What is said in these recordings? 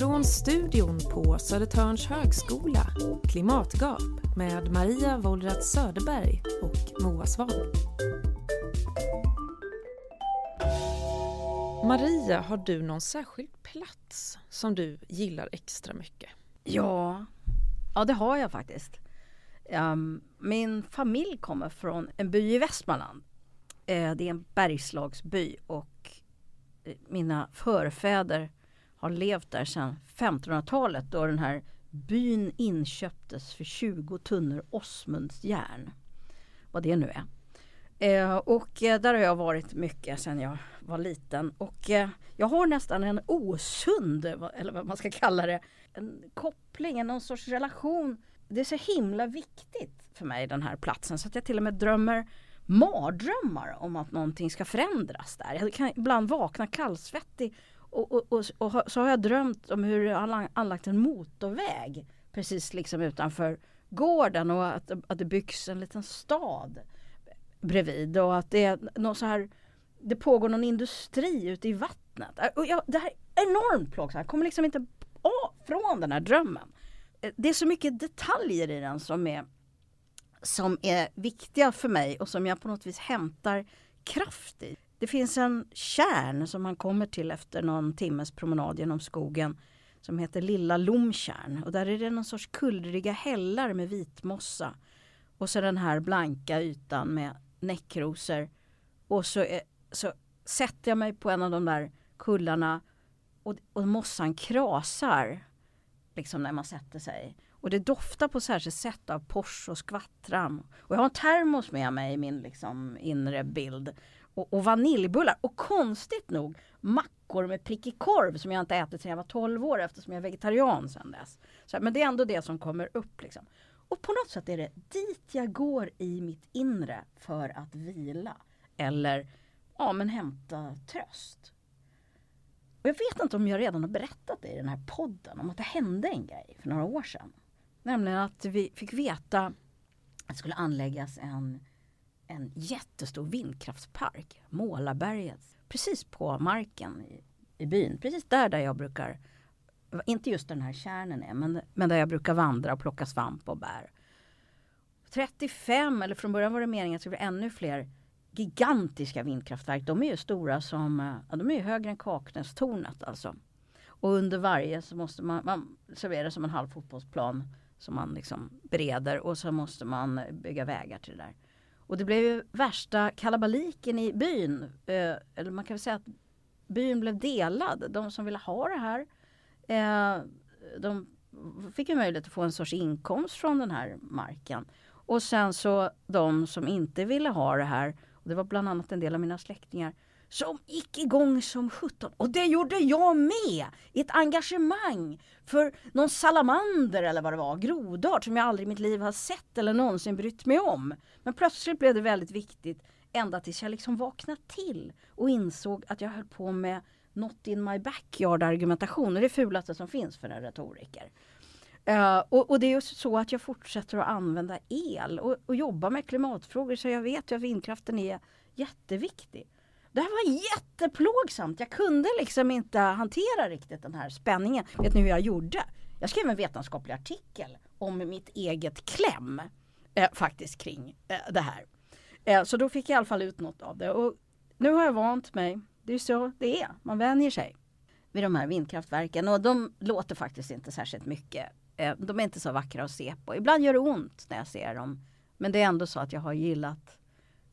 Från studion på Södertörns högskola, Klimatgap med Maria Wollratz Söderberg och Moa Svahn. Maria, har du någon särskild plats som du gillar extra mycket? Ja, ja det har jag faktiskt. Um, min familj kommer från en by i Västmanland. Uh, det är en bergslagsby och eh, mina förfäder har levt där sedan 1500-talet då den här byn inköptes för 20 tunnor Osmundsjärn. Vad det nu är. Eh, och eh, där har jag varit mycket sedan jag var liten och eh, jag har nästan en osund, eller vad man ska kalla det, en koppling, någon sorts relation. Det är så himla viktigt för mig den här platsen så att jag till och med drömmer mardrömmar om att någonting ska förändras där. Jag kan ibland vakna kallsvettig och, och, och, och, så har jag drömt om hur jag har anlagt en motorväg precis liksom utanför gården och att, att det byggs en liten stad bredvid och att det är något så här det pågår någon industri ute i vattnet. Äh, och jag, det här är enormt plågsamt. Jag kommer liksom inte från den här drömmen. Eh, det är så mycket detaljer i den som är, som är viktiga för mig och som jag på något vis hämtar kraft i. Det finns en kärn som man kommer till efter någon timmes promenad genom skogen som heter Lilla Lomtjärn och där är det någon sorts kullriga hällar med vitmossa och så den här blanka ytan med näckrosor och så, är, så sätter jag mig på en av de där kullarna och, och mossan krasar liksom när man sätter sig. Och det doftar på särskilt sätt av pors och skvattram. Och jag har en termos med mig i min liksom inre bild och, och vaniljbullar. Och konstigt nog mackor med prickig korv som jag inte ätit sedan jag var 12 år eftersom jag är vegetarian sedan dess. Så, men det är ändå det som kommer upp. Liksom. Och på något sätt är det dit jag går i mitt inre för att vila. Eller ja, men hämta tröst. Och jag vet inte om jag redan har berättat det i den här podden om att det hände en grej för några år sedan. Nämligen att vi fick veta att det skulle anläggas en en jättestor vindkraftspark, Målarberget, precis på marken i, i byn. Precis där, där jag brukar, inte just den här kärnen är, men, men där jag brukar vandra och plocka svamp och bär. 35, eller från början var det meningen att det skulle bli ännu fler gigantiska vindkraftverk. De är ju stora som, eh, ja, de är ju högre än Kaknästornet alltså. Och under varje så måste man, man servera som en halv fotbollsplan som man liksom bereder och så måste man bygga vägar till det där. Och det blev ju värsta kalabaliken i byn. Eh, eller man kan väl säga att byn blev delad. De som ville ha det här eh, de fick ju möjlighet att få en sorts inkomst från den här marken. Och sen så de som inte ville ha det här, och det var bland annat en del av mina släktingar, som gick igång som sjutton. Och det gjorde jag med! I ett engagemang för någon salamander eller vad det var, grodart som jag aldrig i mitt liv har sett eller någonsin brytt mig om. Men plötsligt blev det väldigt viktigt ända tills jag liksom vaknade till och insåg att jag höll på med not in my backyard argumentation. Och det är fulaste som finns för en retoriker. Uh, och, och, det är just så att jag fortsätter att använda el och, och jobba med klimatfrågor så jag vet ju att vindkraften är jätteviktig. Det här var jätteplågsamt. Jag kunde liksom inte hantera riktigt den här spänningen. Vet ni hur jag gjorde? Jag skrev en vetenskaplig artikel om mitt eget kläm eh, faktiskt kring eh, det här. Eh, så då fick jag i alla fall ut något av det. Och nu har jag vant mig. Det är så det är. Man vänjer sig vid de här vindkraftverken och de låter faktiskt inte särskilt mycket. Eh, de är inte så vackra att se på. Ibland gör det ont när jag ser dem. Men det är ändå så att jag har gillat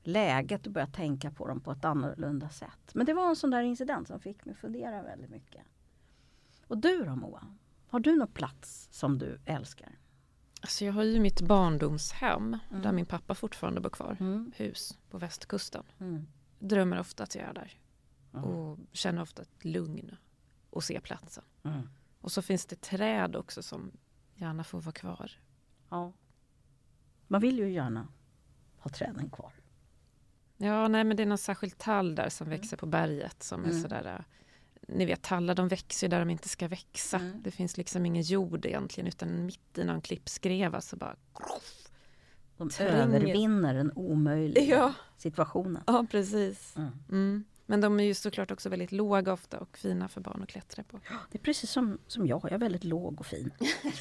läget och börja tänka på dem på ett annorlunda sätt. Men det var en sån där incident som fick mig fundera väldigt mycket. Och du då Moa? Har du någon plats som du älskar? Alltså jag har ju mitt barndomshem mm. där min pappa fortfarande bor kvar. Mm. Hus på västkusten. Mm. Drömmer ofta att jag är där. Mm. Och känner ofta ett lugn och ser platsen. Mm. Och så finns det träd också som gärna får vara kvar. Ja. Man vill ju gärna ha träden kvar. Ja, nej men det är någon särskild tall där som mm. växer på berget som är mm. sådär äh, ni vet tallar de växer där de inte ska växa. Mm. Det finns liksom ingen jord egentligen utan mitt i någon klippskreva så bara De tränger. övervinner den omöjliga ja. situationen. Ja precis. Mm. Mm. Men de är ju såklart också väldigt låga ofta och fina för barn att klättra på. Det är precis som, som jag, jag är väldigt låg och fin.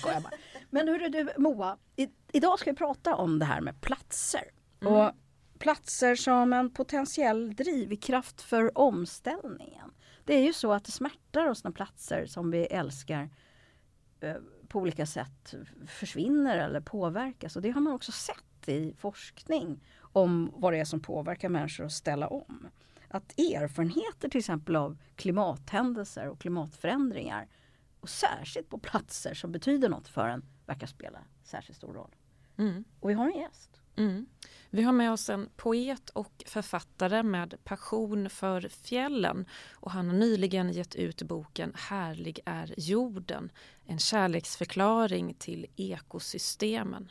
bara. Men hur är du Moa, i, idag ska vi prata om det här med platser. Mm. Och platser som en potentiell drivkraft för omställningen. Det är ju så att det smärtar oss när platser som vi älskar eh, på olika sätt försvinner eller påverkas. Och det har man också sett i forskning om vad det är som påverkar människor att ställa om. Att erfarenheter till exempel av klimathändelser och klimatförändringar och särskilt på platser som betyder något för en verkar spela särskilt stor roll. Mm. Och vi har en gäst. Mm. Vi har med oss en poet och författare med passion för fjällen och han har nyligen gett ut boken Härlig är jorden, en kärleksförklaring till ekosystemen.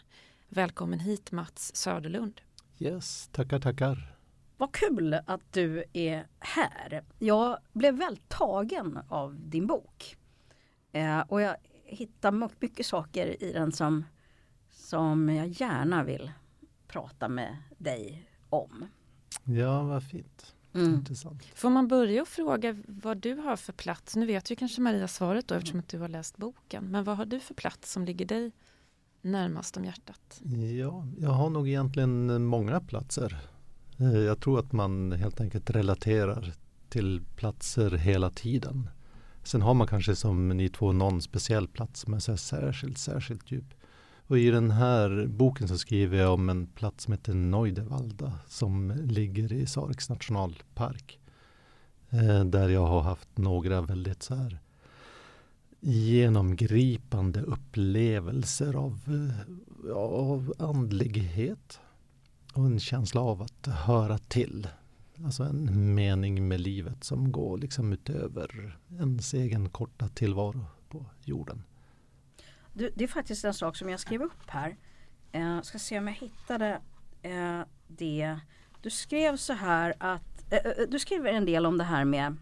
Välkommen hit Mats Söderlund. Yes, tackar tackar. Vad kul att du är här. Jag blev väldigt tagen av din bok. Eh, och jag hittar mycket saker i den som, som jag gärna vill prata med dig om. Ja, vad fint. Mm. Intressant. Får man börja och fråga vad du har för plats? Nu vet ju kanske Maria svaret då eftersom att du har läst boken. Men vad har du för plats som ligger dig närmast om hjärtat? Ja, jag har nog egentligen många platser. Eh, jag tror att man helt enkelt relaterar till platser hela tiden. Sen har man kanske som ni två någon speciell plats som är så särskilt, särskilt djup. Och i den här boken så skriver jag om en plats som heter Neudevalda som ligger i Sareks nationalpark. Eh, där jag har haft några väldigt så här genomgripande upplevelser av, eh, av andlighet och en känsla av att höra till. Alltså en mening med livet som går liksom utöver ens egen korta tillvaro på jorden. Du, det är faktiskt en sak som jag skrev upp här. Eh, ska se om jag hittade eh, det. Du skrev så här att eh, eh, du skriver en del om det här med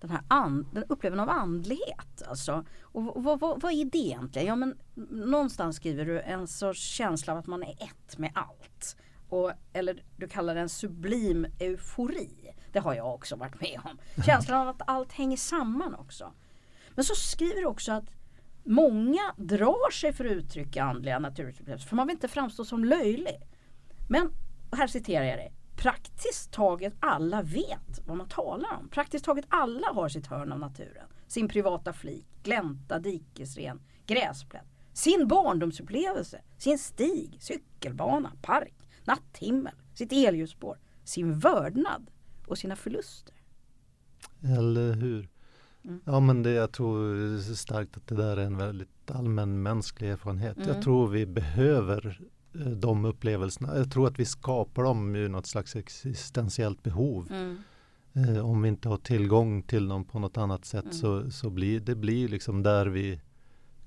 den här and, den upplevelsen av andlighet. Alltså. Och vad, vad, vad är det egentligen? Ja, men någonstans skriver du en sorts känsla av att man är ett med allt. Och, eller du kallar det en sublim eufori. Det har jag också varit med om. Känslan av att allt hänger samman också. Men så skriver du också att Många drar sig för att uttrycka andliga naturupplevelser för man vill inte framstå som löjlig. Men, här citerar jag dig, Praktiskt taget alla vet vad man talar om. Praktiskt taget alla har sitt hörn av naturen. Sin privata flik, glänta, dikesren, gräsplätt. Sin barndomsupplevelse, sin stig, cykelbana, park, natthimmel, sitt elljusspår, sin vördnad och sina förluster. Eller hur? Mm. Ja men det, jag tror starkt att det där är en väldigt allmän mänsklig erfarenhet. Mm. Jag tror vi behöver eh, de upplevelserna. Jag tror att vi skapar dem ur något slags existentiellt behov. Mm. Eh, om vi inte har tillgång till dem på något annat sätt mm. så, så blir det blir liksom där vi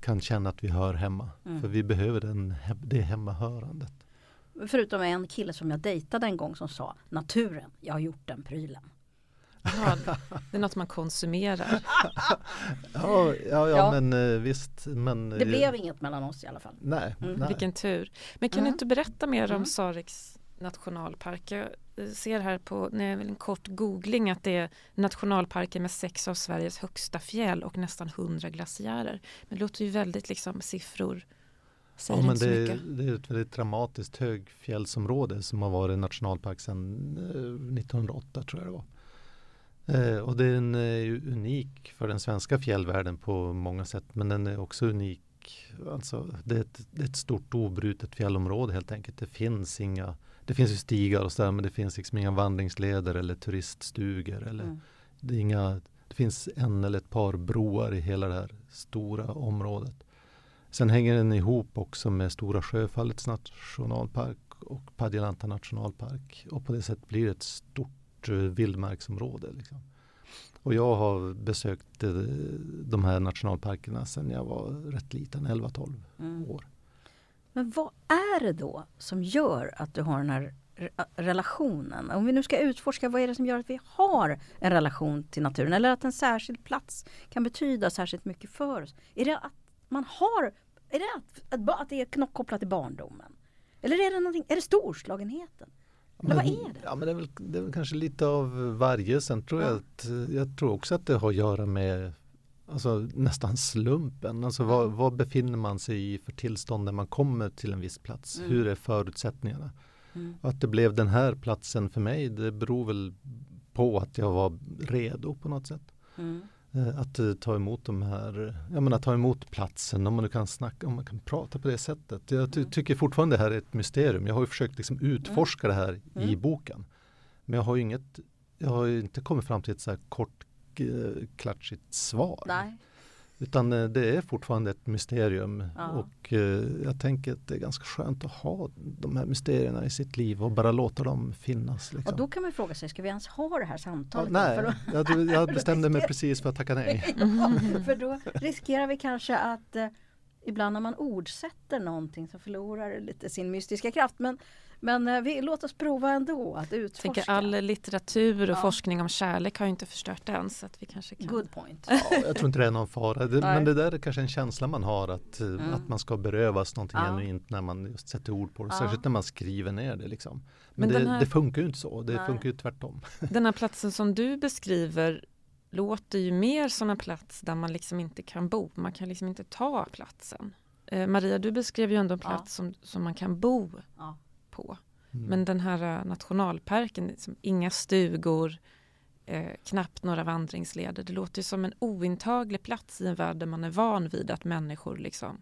kan känna att vi hör hemma. Mm. För vi behöver den, det hemmahörandet. Förutom en kille som jag dejtade en gång som sa Naturen, jag har gjort den prylen. Ja, det är något man konsumerar. ja, ja, ja, men eh, visst. Men, det blev inget mellan oss i alla fall. Nej. Mm. nej. Vilken tur. Men kan mm. du inte berätta mer om mm. Sareks nationalpark? Jag eh, ser här på en kort googling att det är nationalparken med sex av Sveriges högsta fjäll och nästan hundra glaciärer. Men det låter ju väldigt liksom siffror ja, men det, det, är ett väldigt dramatiskt högfjällsområde som har varit nationalpark sedan 1908 eh, tror jag det var. Eh, och den är unik för den svenska fjällvärlden på många sätt. Men den är också unik. Alltså, det, är ett, det är ett stort obrutet fjällområde helt enkelt. Det finns inga det finns ju stigar och sådär men det finns liksom inga vandringsleder eller turiststugor. Eller, mm. det, inga, det finns en eller ett par broar i hela det här stora området. Sen hänger den ihop också med Stora Sjöfallets nationalpark och Padjelanta nationalpark. Och på det sättet blir det ett stort stort vildmarksområde. Liksom. Och jag har besökt eh, de här nationalparkerna sedan jag var rätt liten, 11-12 mm. år. Men vad är det då som gör att du har den här relationen? Om vi nu ska utforska vad är det som gör att vi har en relation till naturen eller att en särskild plats kan betyda särskilt mycket för oss. Är det att man har, är det att, att, att det är kopplat till barndomen? Eller är det, är det storslagenheten? Eller vad är det? Ja, men det, är väl, det är väl kanske lite av varje. Sen tror ja. jag att jag tror också att det har att göra med alltså, nästan slumpen. Alltså vad, vad befinner man sig i för tillstånd när man kommer till en viss plats? Mm. Hur är förutsättningarna? Mm. Att det blev den här platsen för mig, det beror väl på att jag var redo på något sätt. Mm. Eh, att uh, ta emot de här, jag menar ta emot platsen, om man kan snacka, om man kan prata på det sättet. Jag ty mm. tycker fortfarande det här är ett mysterium. Jag har ju försökt liksom utforska mm. det här i mm. boken. Men jag har ju inget, jag har inte kommit fram till ett så här kort uh, klatschigt svar. Nej. Utan eh, det är fortfarande ett mysterium ja. och eh, jag tänker att det är ganska skönt att ha de här mysterierna i sitt liv och bara låta dem finnas. Liksom. Och då kan man fråga sig, ska vi ens ha det här samtalet? Ja, nej, jag, jag bestämde mig precis för att tacka nej. ja, för då riskerar vi kanske att eh, ibland när man ordsätter någonting så förlorar det lite sin mystiska kraft. Men men eh, vi, låt oss prova ändå att utforska. Tänker all litteratur och ja. forskning om kärlek har ju inte förstört det än. Så att vi kanske kan... Good point. Ja, jag tror inte det är någon fara. Det, men det där är kanske en känsla man har att, eh, mm. att man ska berövas någonting ja. genuint när man just sätter ord på det. Ja. Särskilt när man skriver ner det. Liksom. Men, men det, här... det, funkar ju inte så. Det Nej. funkar ju tvärtom. Den här platsen som du beskriver låter ju mer som en plats där man liksom inte kan bo. Man kan liksom inte ta platsen. Eh, Maria, du beskrev ju ändå en plats som, som man kan bo på. Mm. Men den här äh, nationalparken, liksom, inga stugor, eh, knappt några vandringsleder. Det låter ju som en ointaglig plats i en värld där man är van vid att människor liksom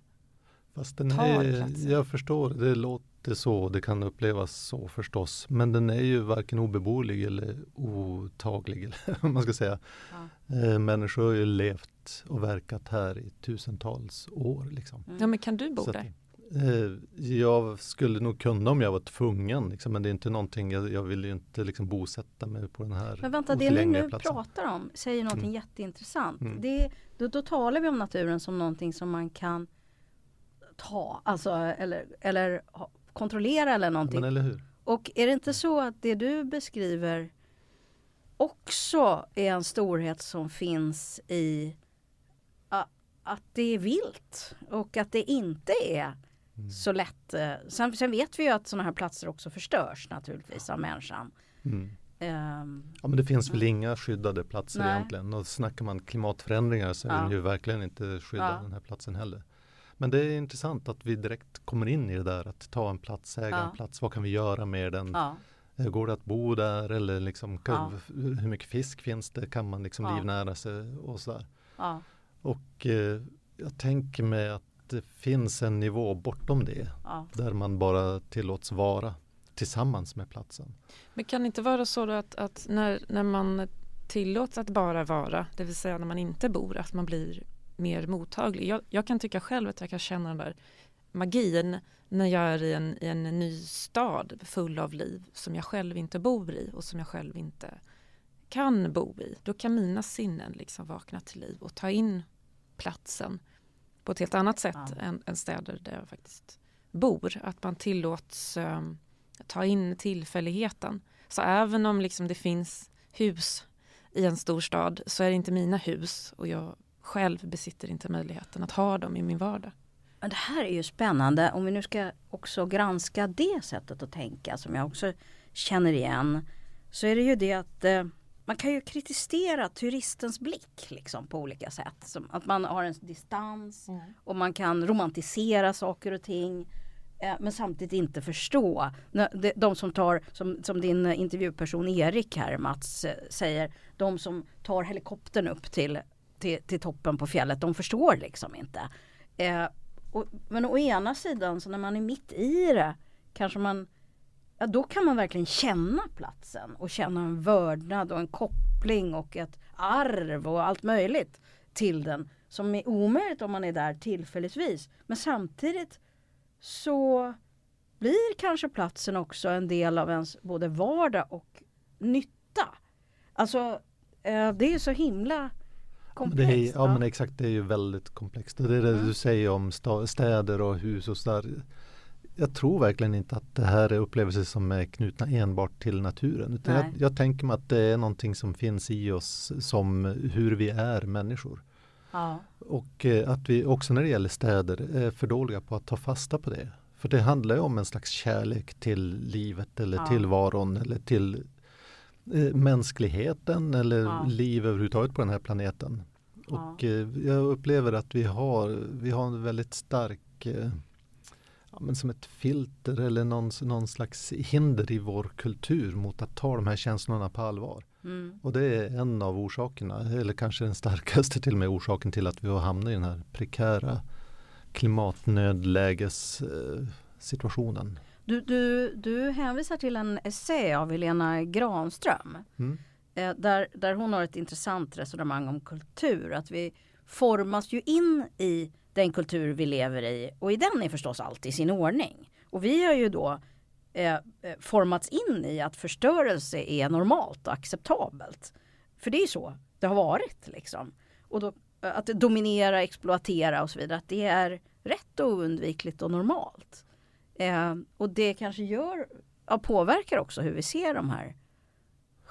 Fast den tar är, platsen. Jag förstår, det låter så, det kan upplevas så förstås. Men den är ju varken obeboelig eller otaglig, eller man ska säga. Ja. Eh, människor har ju levt och verkat här i tusentals år. Liksom. Mm. Ja, men kan du bo så där? Eh, jag skulle nog kunna om jag var tvungen, liksom, men det är inte någonting, jag, jag vill ju inte liksom bosätta mig på den här Men vänta, det ni nu platsen. pratar om säger någonting mm. jätteintressant. Mm. Det, då, då talar vi om naturen som någonting som man kan ta, alltså eller, eller kontrollera eller någonting. Ja, eller hur? Och är det inte så att det du beskriver också är en storhet som finns i att det är vilt och att det inte är Mm. Så lätt. Eh, sen, sen, vet vi ju att sådana här platser också förstörs naturligtvis av människan. Mm. Um, ja men det finns väl inga skyddade platser nej. egentligen. Och snackar man klimatförändringar så är ja. den ju verkligen inte skyddad ja. den här platsen heller. Men det är intressant att vi direkt kommer in i det där att ta en plats, äga ja. en plats. Vad kan vi göra med den? Ja. Eh, går det att bo där eller liksom, kan, hur mycket fisk finns det? Kan man liksom livnära sig och sådär. Och eh, jag tänker mig att det finns en nivå bortom det. Ja. Där man bara tillåts vara tillsammans med platsen. Men kan det inte vara så att, att när, när man tillåts att bara vara, det vill säga när man inte bor, att man blir mer mottaglig. Jag, jag kan tycka själv att jag kan känna den där magin när jag är i en, i en ny stad full av liv som jag själv inte bor i och som jag själv inte kan bo i. Då kan mina sinnen liksom vakna till liv och ta in platsen på ett helt annat sätt ja. än, än, städer där jag faktiskt bor. Att man tillåts um, ta in tillfälligheten. Så även om liksom det finns hus i en stor stad så är det inte mina hus och jag själv besitter inte möjligheten att ha dem i min vardag. Det här är ju spännande om vi nu ska också granska det sättet att tänka som jag också känner igen. Så är det ju det att eh, man kan ju kritisera turistens blick liksom, på olika sätt. Som att man har en distans mm. och man kan romantisera saker och ting. Eh, men samtidigt inte förstå. De, de som tar, som, som, din intervjuperson Erik här Mats eh, säger, de som tar helikoptern upp till, till, till toppen på fjället, de förstår liksom inte. Eh, och, men å ena sidan så när man är mitt i det kanske man ja, då kan man verkligen känna platsen och känna en vördnad och en koppling och ett arv och allt möjligt till den som är omöjligt om man är där tillfälligtvis. Men samtidigt så blir kanske platsen också en del av ens både vardag och nytta. Alltså eh, det är så himla komplext. Är, ja men exakt, det är ju väldigt komplext. Det är det mm. du säger om städer och hus och sådär jag tror verkligen inte att det här är upplevelser som är knutna enbart till naturen. Utan jag, jag, tänker mig att det är någonting som finns i oss som hur vi är människor. Ja. Och eh, att vi också när det gäller städer är för dåliga på att ta fasta på det. För det handlar ju om en slags kärlek till livet eller ja. tillvaron eller till eh, mänskligheten eller ja. liv överhuvudtaget på den här planeten. Och eh, jag upplever att vi har, vi har en väldigt stark eh, ja, men som ett filter eller någon, någon slags hinder i vår kultur mot att ta de här känslorna på allvar. Mm. Och det är en av orsakerna, eller kanske den starkaste till och med orsaken till att vi har hamnat i den här prekära klimatnödlägessituationen. Du, du, du hänvisar till en essä av Helena Granström. Mm. Eh, där, där hon har ett intressant resonemang om kultur. Att vi formas ju in i den kultur vi lever i och i den är förstås allt i sin ordning. Och vi har ju då eh, eh formats in i att förstörelse är normalt och acceptabelt. För det är så det har varit liksom. Och då, eh, att dominera, exploatera och så vidare, att det är rätt och oundvikligt och normalt. Eh, och det kanske gör, ja, påverkar också hur vi ser de här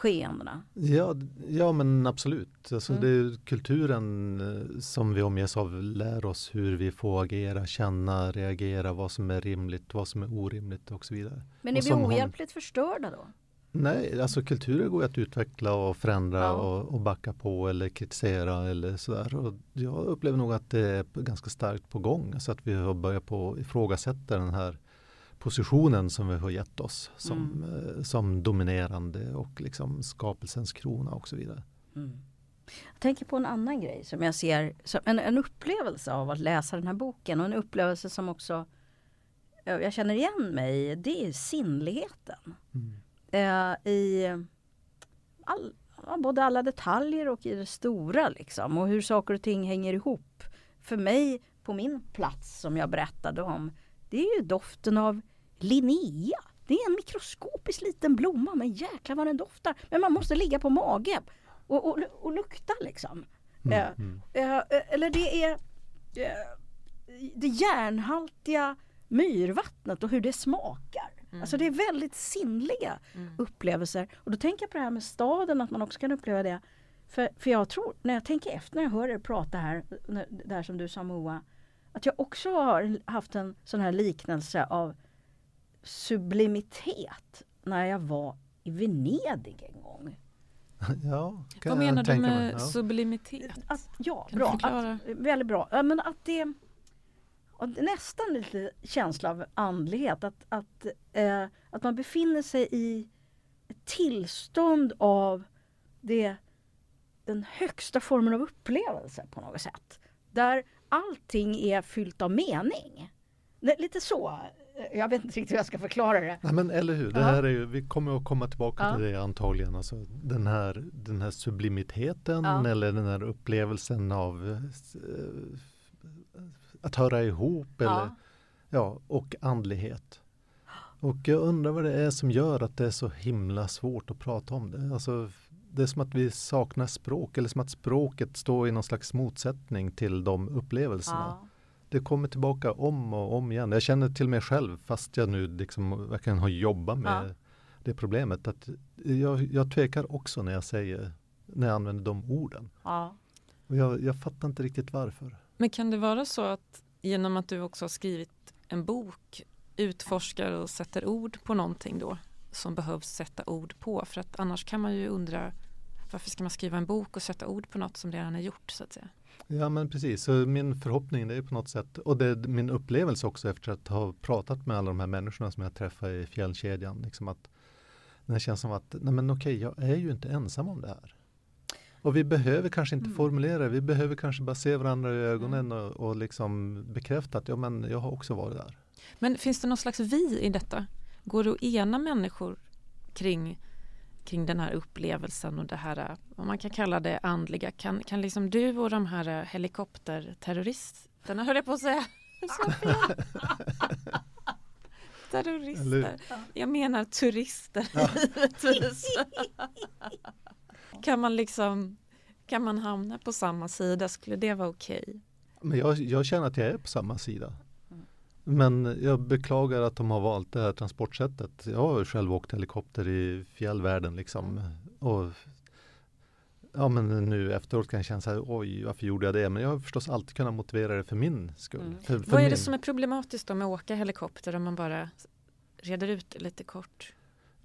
skeendena. Ja, ja men absolut. Alltså mm. det är kulturen eh, som vi omges av lär oss hur vi får agera, känna, reagera, vad som är rimligt, vad som är orimligt och så vidare. Men är vi ohjälpligt hon... förstörda då? Nej, alltså kulturer går att utveckla och förändra ja. och, och backa på eller kritisera eller sådär. Och jag upplever nog att det är ganska starkt på gång så att vi har börjat på ifrågasätta den här positionen som vi har gett oss som, mm. Eh, som dominerande och liksom skapelsens krona och så vidare. Mm. Jag tänker på en annan grej som jag ser som en, en upplevelse av att läsa den här boken och en upplevelse som också jag känner igen mig i. Det är sinnligheten. Mm. Eh, I all, både alla detaljer och i det stora liksom och hur saker och ting hänger ihop. För mig på min plats som jag berättade om det är ju doften av Linnea. Det är en mikroskopisk liten blomma men jäklar vad den doftar. Men man måste ligga på mage och, och, och lukta liksom. Mm, eh, mm. Eh, eller det är eh, det järnhaltiga myrvattnet och hur det smakar. Mm. Alltså det är väldigt sinnliga mm. upplevelser. Och då tänker jag på det här med staden, att man också kan uppleva det. För, för jag tror, när jag tänker efter när jag hör er prata här, där som du sa Moa, att jag också har haft en sån här liknelse av sublimitet när jag var i Venedig en gång. Ja, Vad menar du med ja. sublimitet? Att, ja, kan bra. Att, väldigt bra. Men att det nästan lite känsla av andlighet. Att, att, eh, att man befinner sig i ett tillstånd av det, den högsta formen av upplevelse på något sätt. Där allting är fyllt av mening. Lite så jag vet inte riktigt hur jag ska förklara det. Nej, men eller hur, det här är ju, vi kommer att komma tillbaka ja. till det antagligen. Alltså, den, här, den här sublimiteten ja. eller den här upplevelsen av eh, att höra ihop eller, ja. och andlighet. Och jag undrar vad det är som gör att det är så himla svårt att prata om det. Alltså, det är som att vi saknar språk eller som att språket står i någon slags motsättning till de upplevelserna. Det kommer tillbaka om och om igen. Jag känner till mig själv fast jag nu liksom verkligen har jobbat med ja. det problemet. Att jag, jag tvekar också när jag säger, när jag använder de orden. Ja. Och jag, jag fattar inte riktigt varför. Men kan det vara så att genom att du också har skrivit en bok utforskar och sätter ord på någonting då som behövs sätta ord på? För att annars kan man ju undra varför ska man skriva en bok och sätta ord på något som redan är gjort så att säga? Ja men precis, så min förhoppning det är på något sätt och det är min upplevelse också efter att ha pratat med alla de här människorna som jag träffar i fjällkedjan. Liksom att det känns som att, nej men okej, jag är ju inte ensam om det här. Och vi behöver kanske inte mm. formulera vi behöver kanske bara se varandra i ögonen mm. och, och liksom bekräfta att ja, men jag har också varit där. Men finns det någon slags vi i detta? Går det att ena människor kring kring den här upplevelsen och det här, vad man kan kalla det andliga. Kan, kan liksom du och de här helikopterterroristerna, höll jag på att säga. Terrorister. Jag menar turister kan man liksom kan man hamna på samma sida? Skulle det vara okej? Okay? Men jag, jag känner att jag är på samma sida. Men jag beklagar att de har valt det här transportsättet. Jag har själv åkt helikopter i fjällvärlden liksom. Och ja men nu efteråt kan jag känna så här, oj varför gjorde jag det? Men jag har förstås alltid kunnat motivera det för min skull. Mm. För, för Vad är det som är problematiskt då med att åka helikopter om man bara reder ut det lite kort?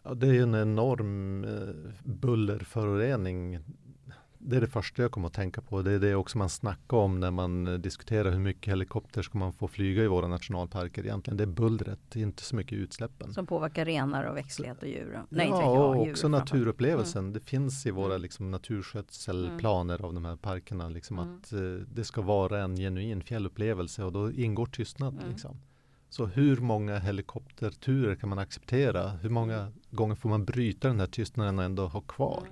Ja, det är en enorm eh, bullerförorening det är det första jag kommer att tänka på. Det är det också man snackar om när man eh, diskuterar hur mycket helikopter ska man få flyga i våra nationalparker egentligen. Det är bullret, inte så mycket utsläppen. Som påverkar renar och växtlighet och djur? Nej, ja, jag, och också naturupplevelsen. Mm. Det finns i våra mm. liksom, naturskötselplaner mm. av de här parkerna. Liksom, mm. Att uh, det ska vara en genuin fjällupplevelse och då ingår tystnad. Mm. Liksom. Så hur många helikopterturer kan man acceptera? Hur många mm. gånger får man bryta den här tystnaden och ändå ha kvar?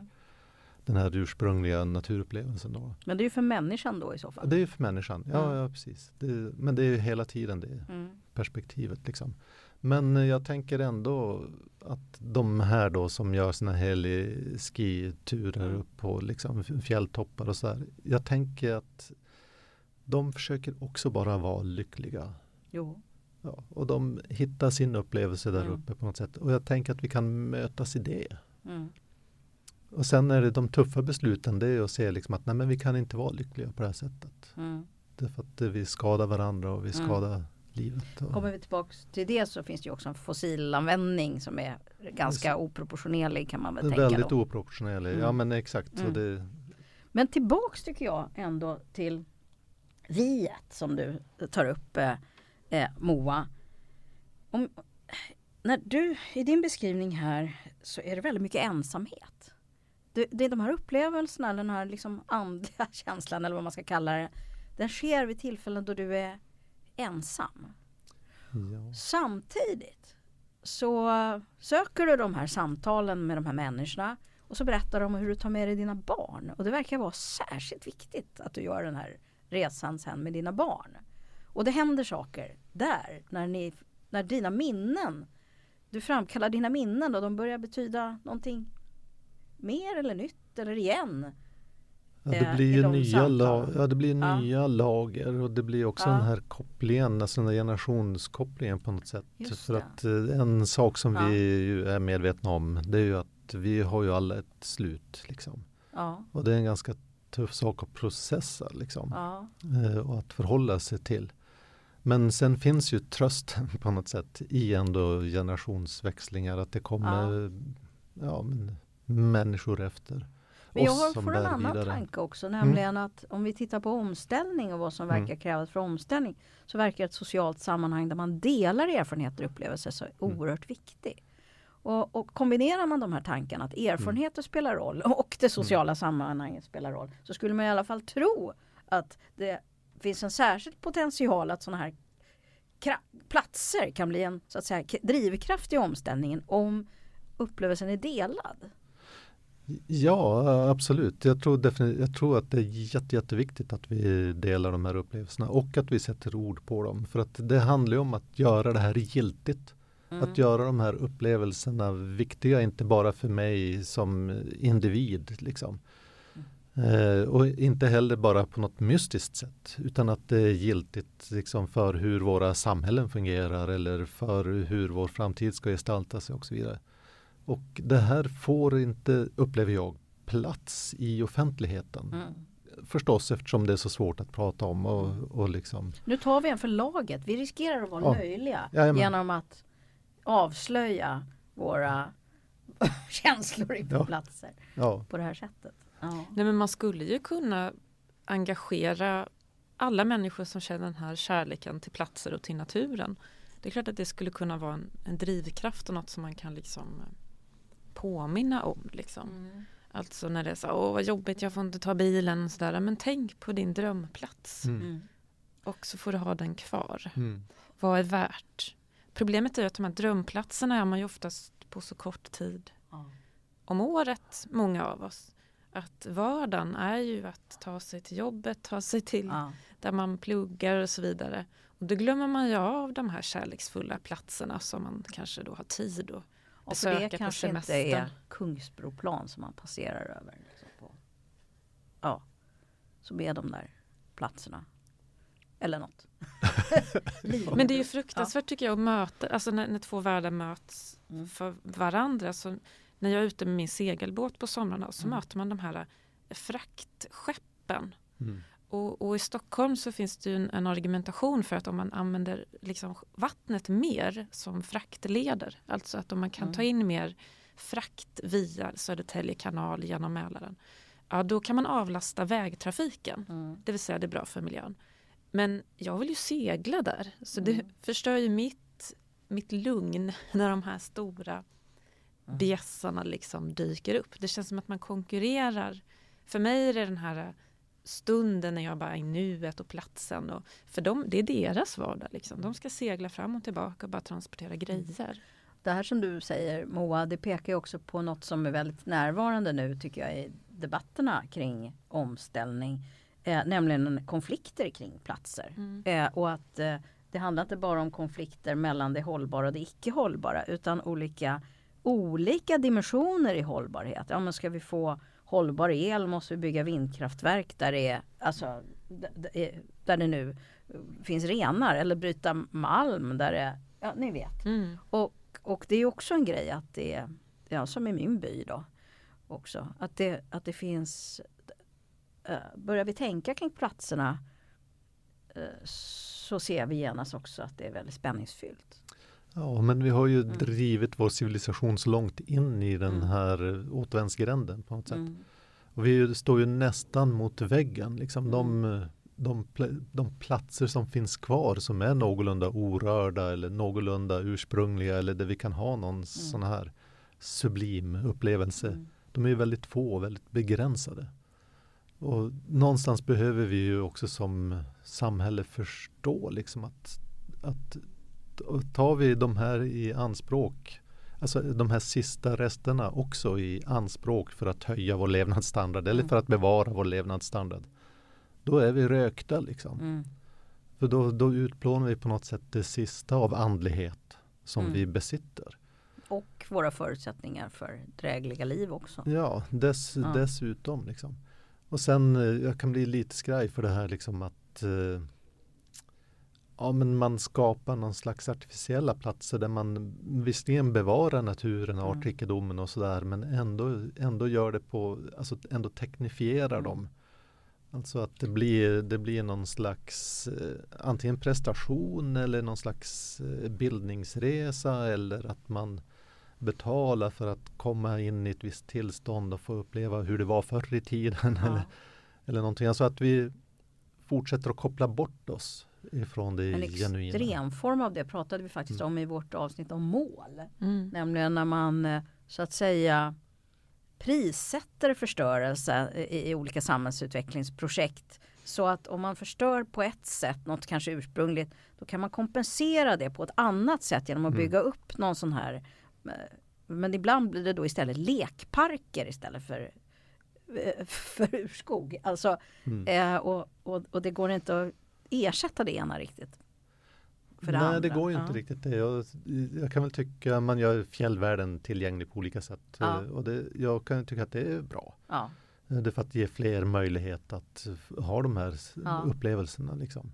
Den här ursprungliga naturupplevelsen. Då. Men det är ju för människan då i så fall? Det är ju för människan, ja, mm. ja precis. Det, men det är ju hela tiden det mm. perspektivet. Liksom. Men jag tänker ändå att de här då som gör sina heli-skiturer mm. upp på liksom fjälltoppar och så här. Jag tänker att de försöker också bara vara lyckliga. Jo. Ja, och de hittar sin upplevelse där mm. uppe på något sätt. Och jag tänker att vi kan mötas i det. Mm. Och sen är det de tuffa besluten, det är att se liksom att nej men vi kan inte vara lyckliga på det här sättet. Mm. Därför att vi skadar varandra och vi mm. skadar mm. livet. Och... Kommer vi tillbaka till det så finns det ju också en fossilanvändning som är ganska oproportionerlig kan man väl tänka. Väldigt då. oproportionerlig, mm. ja men exakt. Så mm. det... Men tillbaks tycker jag ändå till viet som du tar upp eh, eh, Moa. Om, när du, I din beskrivning här så är det väldigt mycket ensamhet det, det är de här upplevelserna, den här liksom andliga känslan eller vad man ska kalla det. Den sker vid tillfällen då du är ensam. Ja. Samtidigt så söker du de här samtalen med de här människorna och så berättar de hur du tar med dig dina barn. Och det verkar vara särskilt viktigt att du gör den här resan sen med dina barn. Och det händer saker där när, ni, när dina minnen, du framkallar dina minnen och de börjar betyda någonting mer eller nytt eller igen. Ja, det blir ju nya, lag, ja, det blir ja. nya lager och det blir också ja. den här kopplingen, alltså den generationskopplingen på något sätt. För att eh, en sak som vi är medvetna om det är ju att vi har ju alla ett slut. Liksom. Och det är en ganska tuff sak att processa liksom. Eh, och att förhålla sig till. Men sen finns ju trösten på något sätt i ändå generationsväxlingar. Att det kommer ja, men människor efter. Men jag har får en annan vidare. tanke också, nämligen mm. att om vi tittar på omställning och vad som verkar mm. krävas för omställning så verkar ett socialt sammanhang där man delar erfarenheter och upplevelser så mm. oerhört viktigt. Och, och, kombinerar man de här tankarna att erfarenheter mm. spelar roll och det sociala mm. sammanhanget spelar roll så skulle man i alla fall tro att det finns en särskild potential att sådana här platser kan bli en så att säga, drivkraft i omställningen om upplevelsen är delad. Ja, absolut. Jag tror, jag tror att det är jätte, jätteviktigt att vi delar de här upplevelserna och att vi sätter ord på dem. För att det handlar om att göra det här giltigt. Mm. Att göra de här upplevelserna viktiga, inte bara för mig som individ. Liksom. Eh, och inte heller bara på något mystiskt sätt utan att det är giltigt liksom, för hur våra samhällen fungerar eller för hur vår framtid ska gestalta sig och så vidare. Och det här får inte, upplever jag, plats i offentligheten. Mm. Förstås eftersom det är så svårt att prata om. Och, och liksom. Nu tar vi en för laget. Vi riskerar att vara ja. löjliga Jajamän. genom att avslöja våra känslor på ja. platser ja. på det här sättet. Ja. Nej, men man skulle ju kunna engagera alla människor som känner den här kärleken till platser och till naturen. Det är klart att det skulle kunna vara en, en drivkraft och något som man kan liksom påminna om. Liksom. Mm. Alltså när det är så, åh vad jobbigt, jag får inte ta bilen och sådär. Men tänk på din drömplats. Mm. mm. Och så får du ha den kvar. Mm. Vad är värt? Problemet är att de här drömplatserna är man ju oftast på så kort tid mm. om året, många av oss. Att vardagen är ju att ta sig till jobbet, ta sig till där man pluggar och så vidare. Och då glömmer man ju av de här kärleksfulla platserna som man kanske då har tid att och för det kanske inte är Kungsbroplan som man passerar över. Liksom på. Ja, som är de där platserna. Eller något. Men det är ju fruktansvärt ja. tycker jag att möta, alltså när, när två världar möts mm. för varandra. Så när jag är ute med min segelbåt på somrarna så mm. möter man de här fraktskeppen. Mm. Och, och, i Stockholm så finns det en, en, argumentation för att om man använder liksom vattnet mer som fraktleder, alltså att om man kan mm. ta in mer frakt via Södertälje kanal genom Mälaren, ja då kan man avlasta vägtrafiken. Mm. Det vill säga det är bra för miljön. Men jag vill ju segla där, så det mm. förstör ju mitt, mitt lugn när de här stora mm. bjässarna liksom dyker upp. Det känns som att man konkurrerar. För mig är det den här stunden när jag bara är i nuet och platsen. Och, för dem, det är deras vardag. Liksom. De ska segla fram och tillbaka och bara transportera mm. grejer. Det här som du säger Moa, det pekar också på något som är väldigt närvarande nu tycker jag i debatterna kring omställning. Eh, nämligen konflikter kring platser. Mm. Eh, och att eh, det handlar inte bara om konflikter mellan det hållbara och det icke hållbara utan olika, olika dimensioner i hållbarhet. Ja, men ska vi få hållbar el måste vi bygga vindkraftverk där det, är, alltså, där det nu finns renar eller bryta malm där det, ja ni vet. Mm. Och, och det är också en grej att det, ja som i min by då också, att det, att det finns, uh, börjar vi tänka kring platserna uh, så ser vi genast också att det är väldigt spänningsfyllt. Ja, men vi har ju mm. drivit vår civilisation så långt in i den mm. här återvändsgränden på något sätt. Mm. Och vi står ju nästan mot väggen. Liksom de, mm. de, de, platser som finns kvar som är någorlunda orörda eller någorlunda ursprungliga eller där vi kan ha någon mm. sån här sublim upplevelse. Mm. De är ju väldigt få och väldigt begränsade. Och någonstans behöver vi ju också som samhälle förstå liksom att, att tar vi de här i anspråk, alltså de här sista resterna också i anspråk för att höja vår levnadsstandard mm. eller för att bevara vår levnadsstandard. Då är vi rökta liksom. Mm. För då, då utplånar vi på något sätt det sista av andlighet som mm. vi besitter. Och våra förutsättningar för drägliga liv också. Ja, dess, ja. dessutom. Liksom. Och sen, eh, jag kan bli lite skraj för det här liksom att eh, ja, men man skapar någon slags artificiella platser där man visserligen bevarar naturen, mm. artrikedomen och sådär men ändå, ändå gör det på, alltså ändå teknifierar mm. dem. Alltså att det blir, det blir någon slags eh, antingen prestation eller någon slags eh, bildningsresa eller att man betalar för att komma in i ett visst tillstånd och få uppleva hur det var förr i tiden. Ja. Eller, eller någonting. Alltså att vi fortsätter att koppla bort oss ifrån det en genuina. En extremform av det pratade vi faktiskt mm. om i vårt avsnitt om mål. Mm. Nämligen när man eh, så att säga prissätter förstörelse i, i olika samhällsutvecklingsprojekt. Så att om man förstör på ett sätt, något kanske ursprungligt, då kan man kompensera det på ett annat sätt genom att mm. bygga upp någon sån här eh, men ibland blir det då istället lekparker istället för eh, för urskog. Alltså, mm. eh, och, och, och, det går inte att ersätta det ena riktigt. För det Nej, andra. det går ju inte riktigt det. Jag, jag, kan väl tycka att man gör fjällvärlden tillgänglig på olika sätt. Ja. Och det, jag kan tycka att det är bra. Ja. Det är för att ge fler möjlighet att ha de här ja. upplevelserna. Liksom.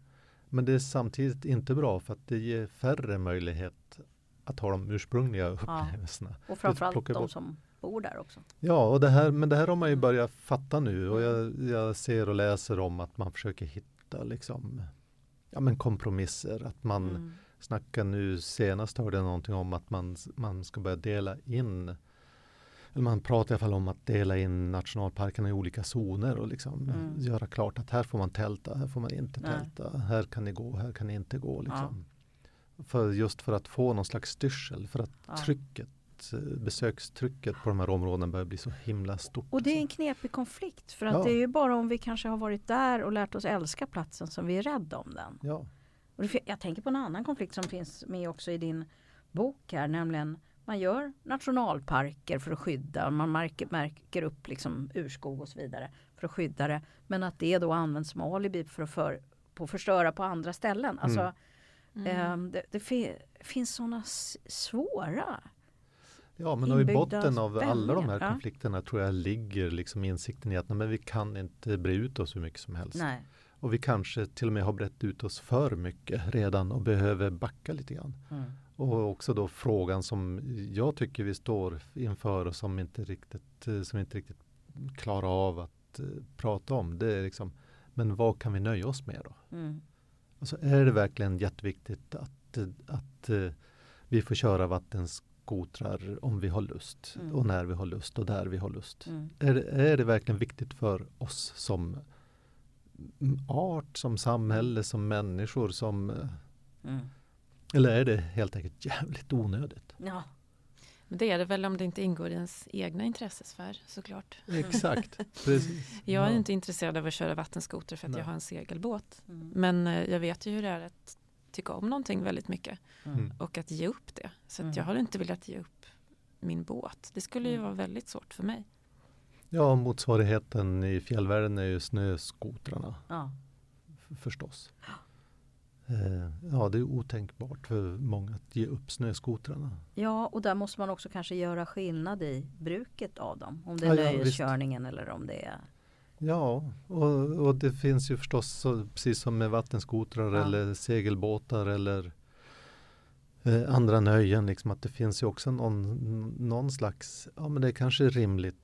Men det är samtidigt inte bra för att det ger färre möjlighet att ha de ursprungliga upplevelserna. Och framförallt de som bor där också. Ja, och det här, men det här har man ju mm. börjat fatta nu och jag, jag ser och läser om att man försöker hitta hitta liksom, ja, men kompromisser. Att man mm. snackar nu, senast hörde jag någonting om att man, man ska börja dela in eller man pratar i alla fall om att dela in nationalparkerna i olika zoner och liksom mm. göra klart att här får man tälta, här får man inte Nej. tälta, här kan ni gå, här kan ni inte gå. Liksom. Ja. För just för att få någon slags styrsel, för att ja. trycket Eh, besökstrycket på de här områdena börjar bli så himla stort. Och det är en knepig konflikt för att ja. det är ju bara om vi kanske har varit där och lärt oss älska platsen som vi är rädda om den. Ja. Och jag tänker på en annan konflikt som finns med också i din bok här, nämligen man gör nationalparker för att skydda, man märker, märker upp liksom urskog och så vidare för att skydda det. Men att det då används som alibi för att för, på förstöra på andra ställen. Alltså, mm. Mm. Eh, det, det finns sådana svåra Ja, men i botten av alla de här ja. konflikterna tror jag ligger liksom insikten i att nej, men vi kan inte bre ut oss hur mycket som helst. Nej. Och vi kanske till och med har brett ut oss för mycket redan och behöver backa lite grann. Mm. Och också då frågan som jag tycker vi står inför och som inte riktigt, som inte riktigt klarar av att att uh, prata om. Det är liksom, men vad kan vi nöja oss med då? Mm. Alltså är det verkligen jätteviktigt att, att uh, vi får köra vattenskotrar om vi har lust mm. och när vi har lust och där vi har lust. Mm. Är, är det verkligen viktigt för oss som art, som samhälle, som människor, som mm. Eller är det helt enkelt jävligt onödigt? Ja. Men det är det väl om det inte ingår i ens egna intressesfär såklart. Exakt. Precis. Jag är ja. inte intresserad av att köra vattenskoter för att Nej. jag har en segelbåt. Mm. Men eh, jag vet ju hur det är att tycka om någonting väldigt mycket mm. och att ge upp det. Så mm. jag har inte velat ge upp min båt. Det skulle ju mm. vara väldigt svårt för mig. Ja, motsvarigheten i fjällvärlden är ju snöskotrarna. Ja. Förstås. Eh, ja, det är otänkbart för många att ge upp snöskotrarna. Ja, och där måste man också kanske göra skillnad i bruket av dem. Om det är ja, nöjeskörningen eller om det är Ja, och, och, det finns ju förstås så, precis som med vattenskotrar ja. eller segelbåtar eller eh, andra nöjen. Liksom, att det finns ju också någon, någon slags, ja men det är kanske rimligt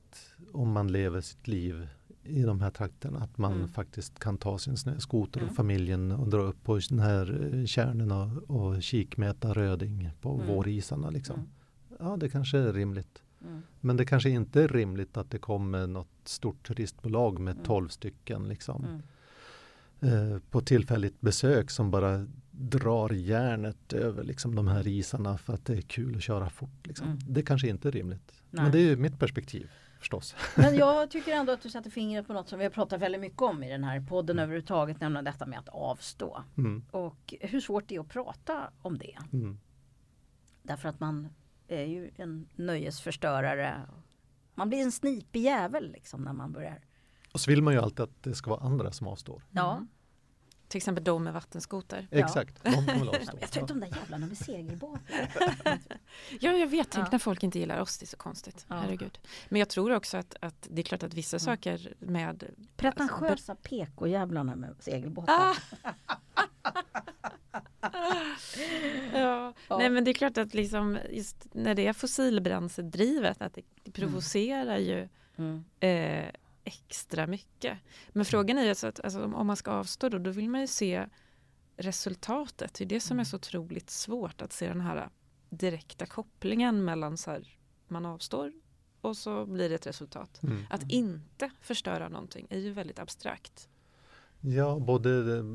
om man lever sitt liv i de här trakterna. Att man mm. faktiskt kan ta sin snöskoter mm. och familjen och dra upp på den här eh, kärnen och, och kikmäta röding på mm. vårisarna. Liksom. Mm. Ja, det kanske är rimligt. Mm. Men det kanske inte är rimligt att det kommer något stort turistbolag med mm. 12 stycken liksom, eh, på tillfälligt besök som bara drar järnet över liksom, de här isarna för att det är kul att köra fort. Liksom. Det kanske inte är rimligt. Nej. Men det är mitt perspektiv förstås. Men jag tycker ändå att du sätter fingret på något som vi har pratat väldigt mycket om i den här podden mm. överhuvudtaget, nämligen detta med att avstå. Mm. Och hur svårt det är att prata om det. Mm. Därför att man är ju en nöjesförstörare. Man blir en snipig jävel liksom när man börjar. Och så vill man ju alltid att det ska vara andra som avstår. Ja. Till exempel de med vattenskoter. Exakt, ja. de kommer avstå. Jag tror de där jävlarna med segelbåtar. ja, jag vet. Tänk ja. när folk inte gillar oss, det är så konstigt. Ja. Herregud. Men jag tror också att, att det är klart att vissa saker med... Pretentiösa alltså, PK-jävlarna med segelbåtar. Ja. ja. Nej men det är klart att liksom just när det är fossilbränsledrivet att det, det provocerar mm. ju mm. Eh, extra mycket. Men frågan är ju alltså att alltså, om man ska avstå då, då vill man ju se resultatet. Det är det som är mm. så otroligt svårt att se den här direkta kopplingen mellan så här, man avstår och så blir det ett resultat. Mm. Att inte förstöra någonting är ju väldigt abstrakt. Ja, både,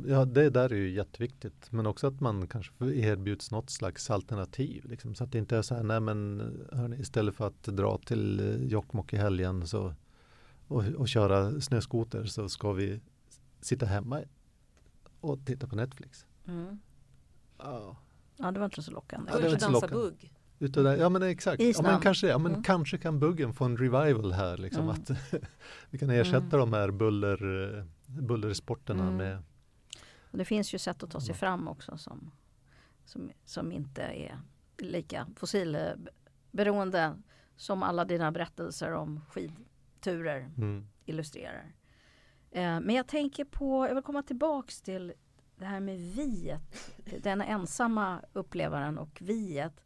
ja, det där är ju jätteviktigt. Men också att man kanske erbjuds något slags alternativ. Liksom, så att det inte är så här, nej men hörni, istället för att dra till Jokkmokk i helgen så och, och köra snöskoter så ska vi sitta hemma och titta på Netflix. Mm. Ja. ja, det var inte så lockande. Ja, det var inte dansa bugg. Utav det, ja men exakt, ja, men kanske, ja, men mm. kanske kan buggen få en revival här. Liksom, mm. att vi kan ersätta mm. de här buller, bullersporterna mm. med och Det finns ju sätt att ta sig fram också som, som, som inte är lika fossilberoende som alla dina berättelser om skid, turer mm. illustrerar. Eh, men jag tänker på, jag vill komma tillbaks till det här med viet. Den ensamma upplevaren och viet.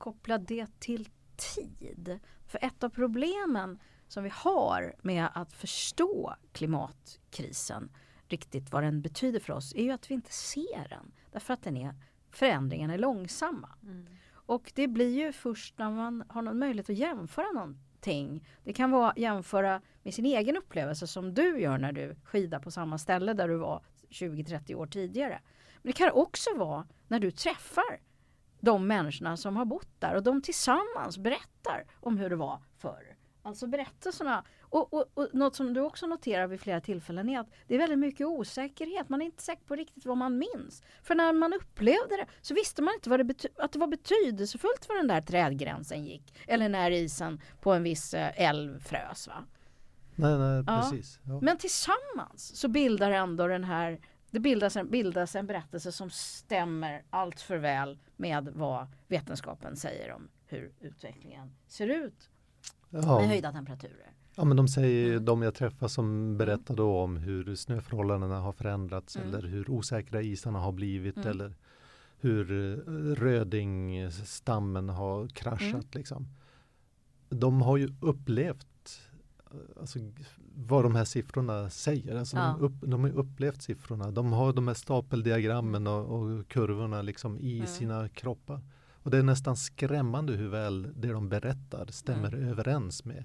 Koppla det till tid. För ett av problemen som vi har med att förstå klimatkrisen riktigt vad den betyder för oss är ju att vi inte ser den. Därför att den är, förändringarna är långsamma. Mm. Och det blir ju först när man har någon möjlighet att jämföra någon, ting. Det kan vara jämföra med sin egen upplevelse som du gör när du skidar på samma ställe där du var 20-30 år tidigare. Men det kan också vara när du träffar de människorna som har bott där och de tillsammans berättar om hur det var förr. Alltså berättelserna. Och, och, och något som du också noterar vid flera tillfällen är att det är väldigt mycket osäkerhet. Man är inte säker på riktigt vad man minns. För när man upplevde det så visste man inte vad det att det var betydelsefullt var den där trädgränsen gick. Eller när isen på en viss eh, älv frös. Va? Nej, nej, precis. Ja. Men tillsammans så bildar ändå den här det bildas en, bildas en berättelse som stämmer allt för väl med vad vetenskapen säger om hur utvecklingen ser ut ja. med höjda temperaturer. Ja men de säger mm. de jag träffar som berättar då om hur snöförhållandena har förändrats mm. eller hur osäkra isarna har blivit mm. eller hur eh, rödingstammen har kraschat. Mm. Liksom. De har ju upplevt alltså, vad de här siffrorna säger. Alltså, ja. de, upp, de har upplevt siffrorna. De har de här stapeldiagrammen och, och kurvorna liksom i mm. sina kroppar. Och det är nästan skrämmande hur väl det de berättar stämmer mm. överens med,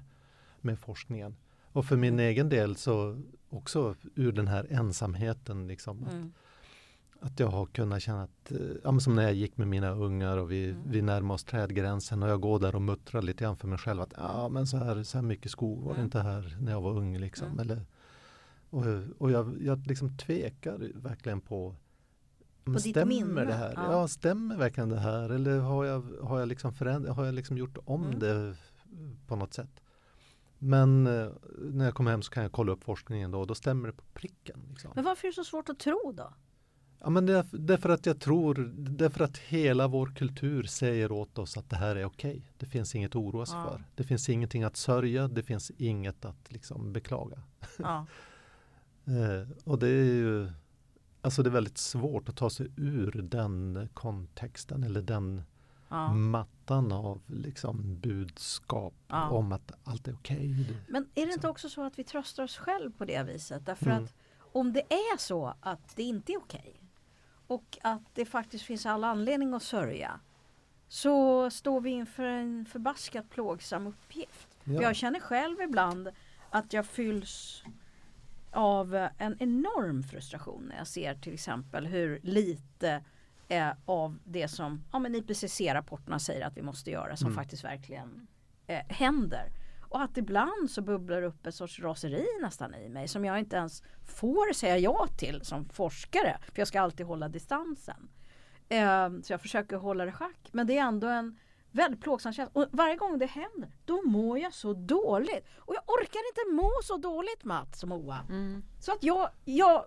med forskningen. Och för min mm. egen del så också ur den här ensamheten. Liksom, att, mm. Att jag har kunnat känna att, eh, ja, som när jag gick med mina ungar och vi, mm. vi närmade oss trädgränsen och jag går där och muttrar lite grann för mig själv att ja men så här, så här mycket skog var det mm. inte här när jag var ung. Liksom. Mm. Eller, och och jag, jag liksom tvekar verkligen på på stämmer minne? det här? Ja. ja. stämmer verkligen det här? Eller har jag, har jag, liksom förändrat, har jag liksom gjort om mm. det på något sätt? Men eh, när jag kommer hem så kan jag kolla upp forskningen då och då stämmer det på pricken. Liksom. Men varför är det så svårt att tro då? Ja, men det, är för att jag tror, det är för att hela vår kultur säger åt oss att det här är okej. Okay. Det finns inget att oroa sig ja. för. Det finns ingenting att sörja, det finns inget att liksom beklaga. Ja. eh, och det är ju Alltså det är väldigt svårt att ta sig ur den kontexten eller den ja. mattan av liksom budskap om att allt är okej. Okay. Men är det inte också så att vi tröstar oss själv på det viset? Därför mm. att om det är så att det inte är okej och att det faktiskt finns all anledning att sörja så står vi inför en förbaskat plågsam uppgift. Ja. Jag känner själv ibland att jag fylls av en enorm frustration när jag ser till exempel hur lite eh, av det som ja, IPCC-rapporterna säger att vi måste göra som mm. faktiskt verkligen eh, händer. Och att ibland så bubblar upp ett sorts raseri nästan i mig som jag inte ens får säga ja till som forskare. För jag ska alltid hålla distansen. Eh, så jag försöker hålla det schack. Men det är ändå en väldigt plågsam känsla. Och varje gång det händer, då mår jag så dåligt. Och jag orkar inte må så dåligt Mats och Moa. Mm. Så att jag, jag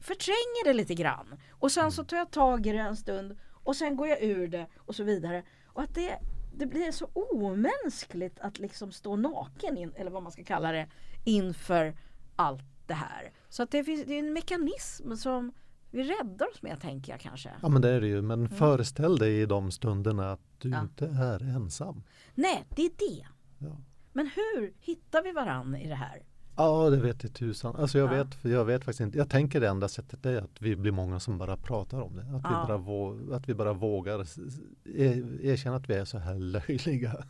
förtränger det lite grann. Och sen så tar jag tag i det en stund och sen går jag ur det och så vidare. Och att det, det blir så omänskligt att liksom stå naken, in, eller vad man ska kalla det, inför allt det här. Så att det, finns, det är en mekanism som vi räddar oss med tänker jag kanske. Ja men det är det ju. Men mm. föreställ dig i de stunderna att du ja. inte är ensam. Nej, det är det. Ja. Men hur hittar vi varann i det här? Ja, det vet jag tusan. Alltså jag, ja. vet, jag vet faktiskt inte. Jag tänker det enda sättet är att vi blir många som bara pratar om det. Att, ja. vi, bara våg, att vi bara vågar e, erkänna att vi är så här löjliga.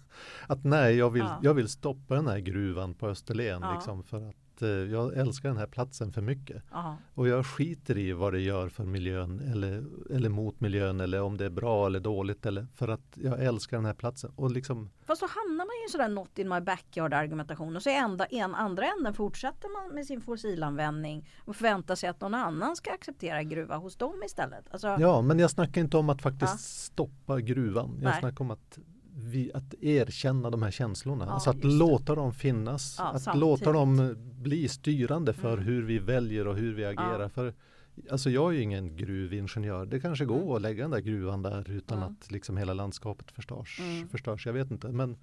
Att nej, jag vill, ja. jag vill stoppa den här gruvan på Österlen. Liksom, för att Eh, jag älskar den här platsen för mycket. Aha. Och jag skiter i vad det gör för miljön eller, eller mot miljön eller om det är bra eller dåligt eller för att jag älskar den här platsen. Och liksom... Fast så hamnar man ju sådär not in my backyard argumentation och så enda, en andra änden fortsätter man med sin fossilanvändning och förväntar sig att någon annan ska acceptera gruva hos dem istället. Alltså... Ja men jag snackar inte om att faktiskt ja. stoppa gruvan. Jag Nej. snackar om att vi, att erkänna de här känslorna. Ja, alltså att låta dem finnas. Ja, att samtidigt. låta dem bli styrande för mm. hur vi väljer och hur vi agerar. Ja. För, alltså jag är ju ingen gruvingenjör. Det kanske går mm. att lägga den där gruvan där utan mm. att liksom hela landskapet förstörs, mm. förstörs. Jag vet inte. Men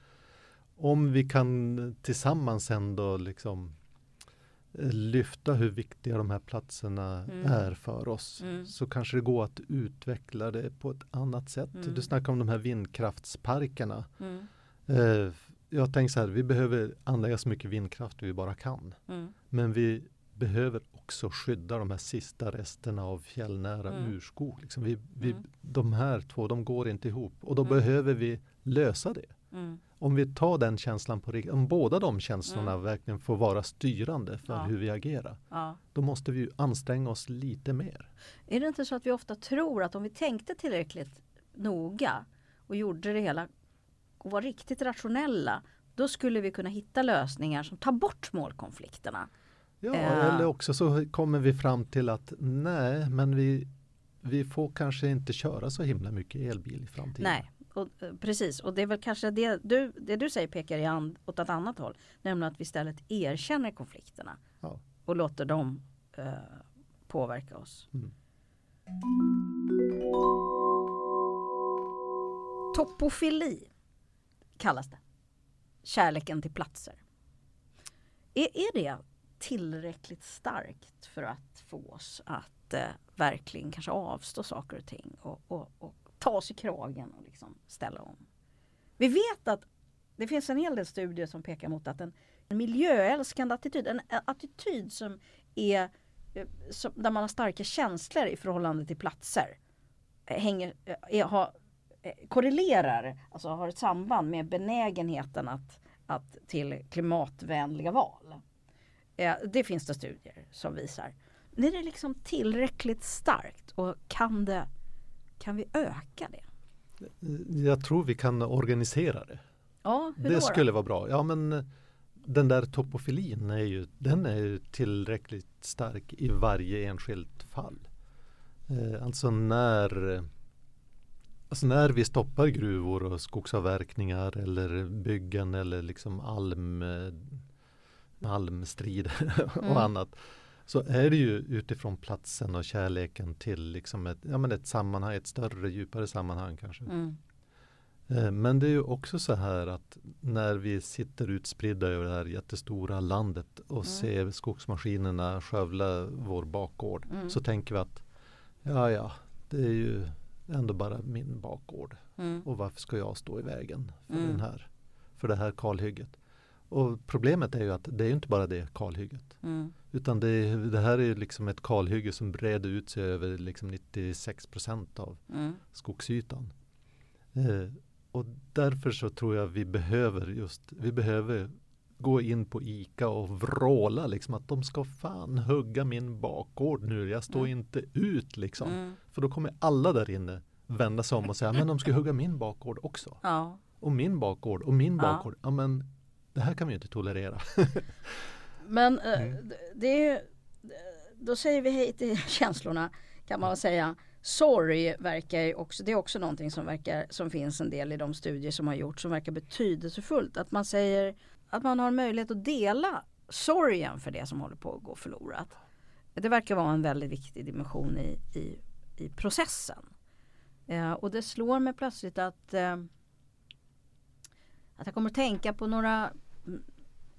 om vi kan tillsammans ändå liksom lyfta hur viktiga de här platserna mm. är för oss mm. så kanske det går att utveckla det på ett annat sätt. Mm. Du snackar om de här vindkraftsparkerna. Mm. Eh, jag tänker så här, vi behöver anlägga så mycket vindkraft vi bara kan. Mm. Men vi behöver också skydda de här sista resterna av fjällnära mm. urskog. Liksom vi, vi, De här två, de går inte ihop och då behöver vi lösa det. Mm. Om vi tar den känslan på riktigt, om båda de känslorna mm. verkligen får vara styrande för ja. hur vi agerar. Ja. Då måste vi anstränga oss lite mer. Är det inte så att vi ofta tror att om vi tänkte tillräckligt noga och gjorde det hela och var riktigt rationella då skulle vi kunna hitta lösningar som tar bort målkonflikterna. Ja, eh. eller också så kommer vi fram till att nej, men vi, vi får kanske inte köra så himla mycket elbil i framtiden. Nej, och, eh, precis, och det är väl kanske det du, det du säger pekar i and, åt ett annat håll. Nämligen att vi istället erkänner konflikterna ja. och låter dem eh, påverka oss. Mm. Topofili kallas det. Kärleken till platser. Är, är det tillräckligt starkt för att få oss att eh, verkligen kanske avstå saker och ting och, och, och ta oss i kragen och liksom ställa om. Vi vet att det finns en hel del studier som pekar mot att en en miljöälskande attityd. En attityd som är eh, som, där man har starka känslor i förhållande till platser. Eh, hänger, eh, är, har, korrelerar, alltså har ett samband med benägenheten att, att till klimatvänliga val. Det finns det studier som visar. Är det liksom tillräckligt starkt och kan, det, kan vi öka det? Jag tror vi kan organisera det. Ja, det skulle vara bra. Ja, men den där topofilin är ju, den är ju tillräckligt stark i varje enskilt fall. Eh, alltså när Alltså när vi stoppar gruvor och skogsavverkningar eller byggen eller liksom alm, eh, almstrid och mm. annat så är det ju utifrån platsen och kärleken till liksom ett, ja, men ett sammanhang, ett större, djupare sammanhang kanske. Mm. Eh, men det är ju också så här att när vi sitter utspridda över det här jättestora landet och mm. ser skogsmaskinerna skövla vår bakgård mm. så tänker vi att ja, ja, det är ju ändå bara min bakgård. Mm. Och varför ska jag stå i vägen för, mm. den här, för det här kalhygget? Och problemet är ju att det är inte bara det kalhygget. Mm. Utan det, det, här är liksom ett kalhygge som breder ut sig över liksom 96 procent av mm. skogsytan. Eh, och därför så tror jag vi behöver just, vi behöver gå in på ICA och vråla liksom att de ska fan hugga min bakgård nu. Jag står mm. inte ut liksom. Mm. För då kommer alla där inne vända sig om och säga men de ska hugga min bakgård också. Ja. Och min bakgård och min bakgård. Ja. ja men det här kan vi inte tolerera. men eh, mm. det då säger vi hej till känslorna kan man säga. Sorg verkar också, det är också någonting som, verkar, som finns en del i de studier som har gjorts som verkar betydelsefullt. Att man säger att man har möjlighet att dela sorgen för det som håller på att gå förlorat. Det verkar vara en väldigt viktig dimension i, i, i processen. Eh, och det slår mig plötsligt att, eh, att jag kommer att tänka på några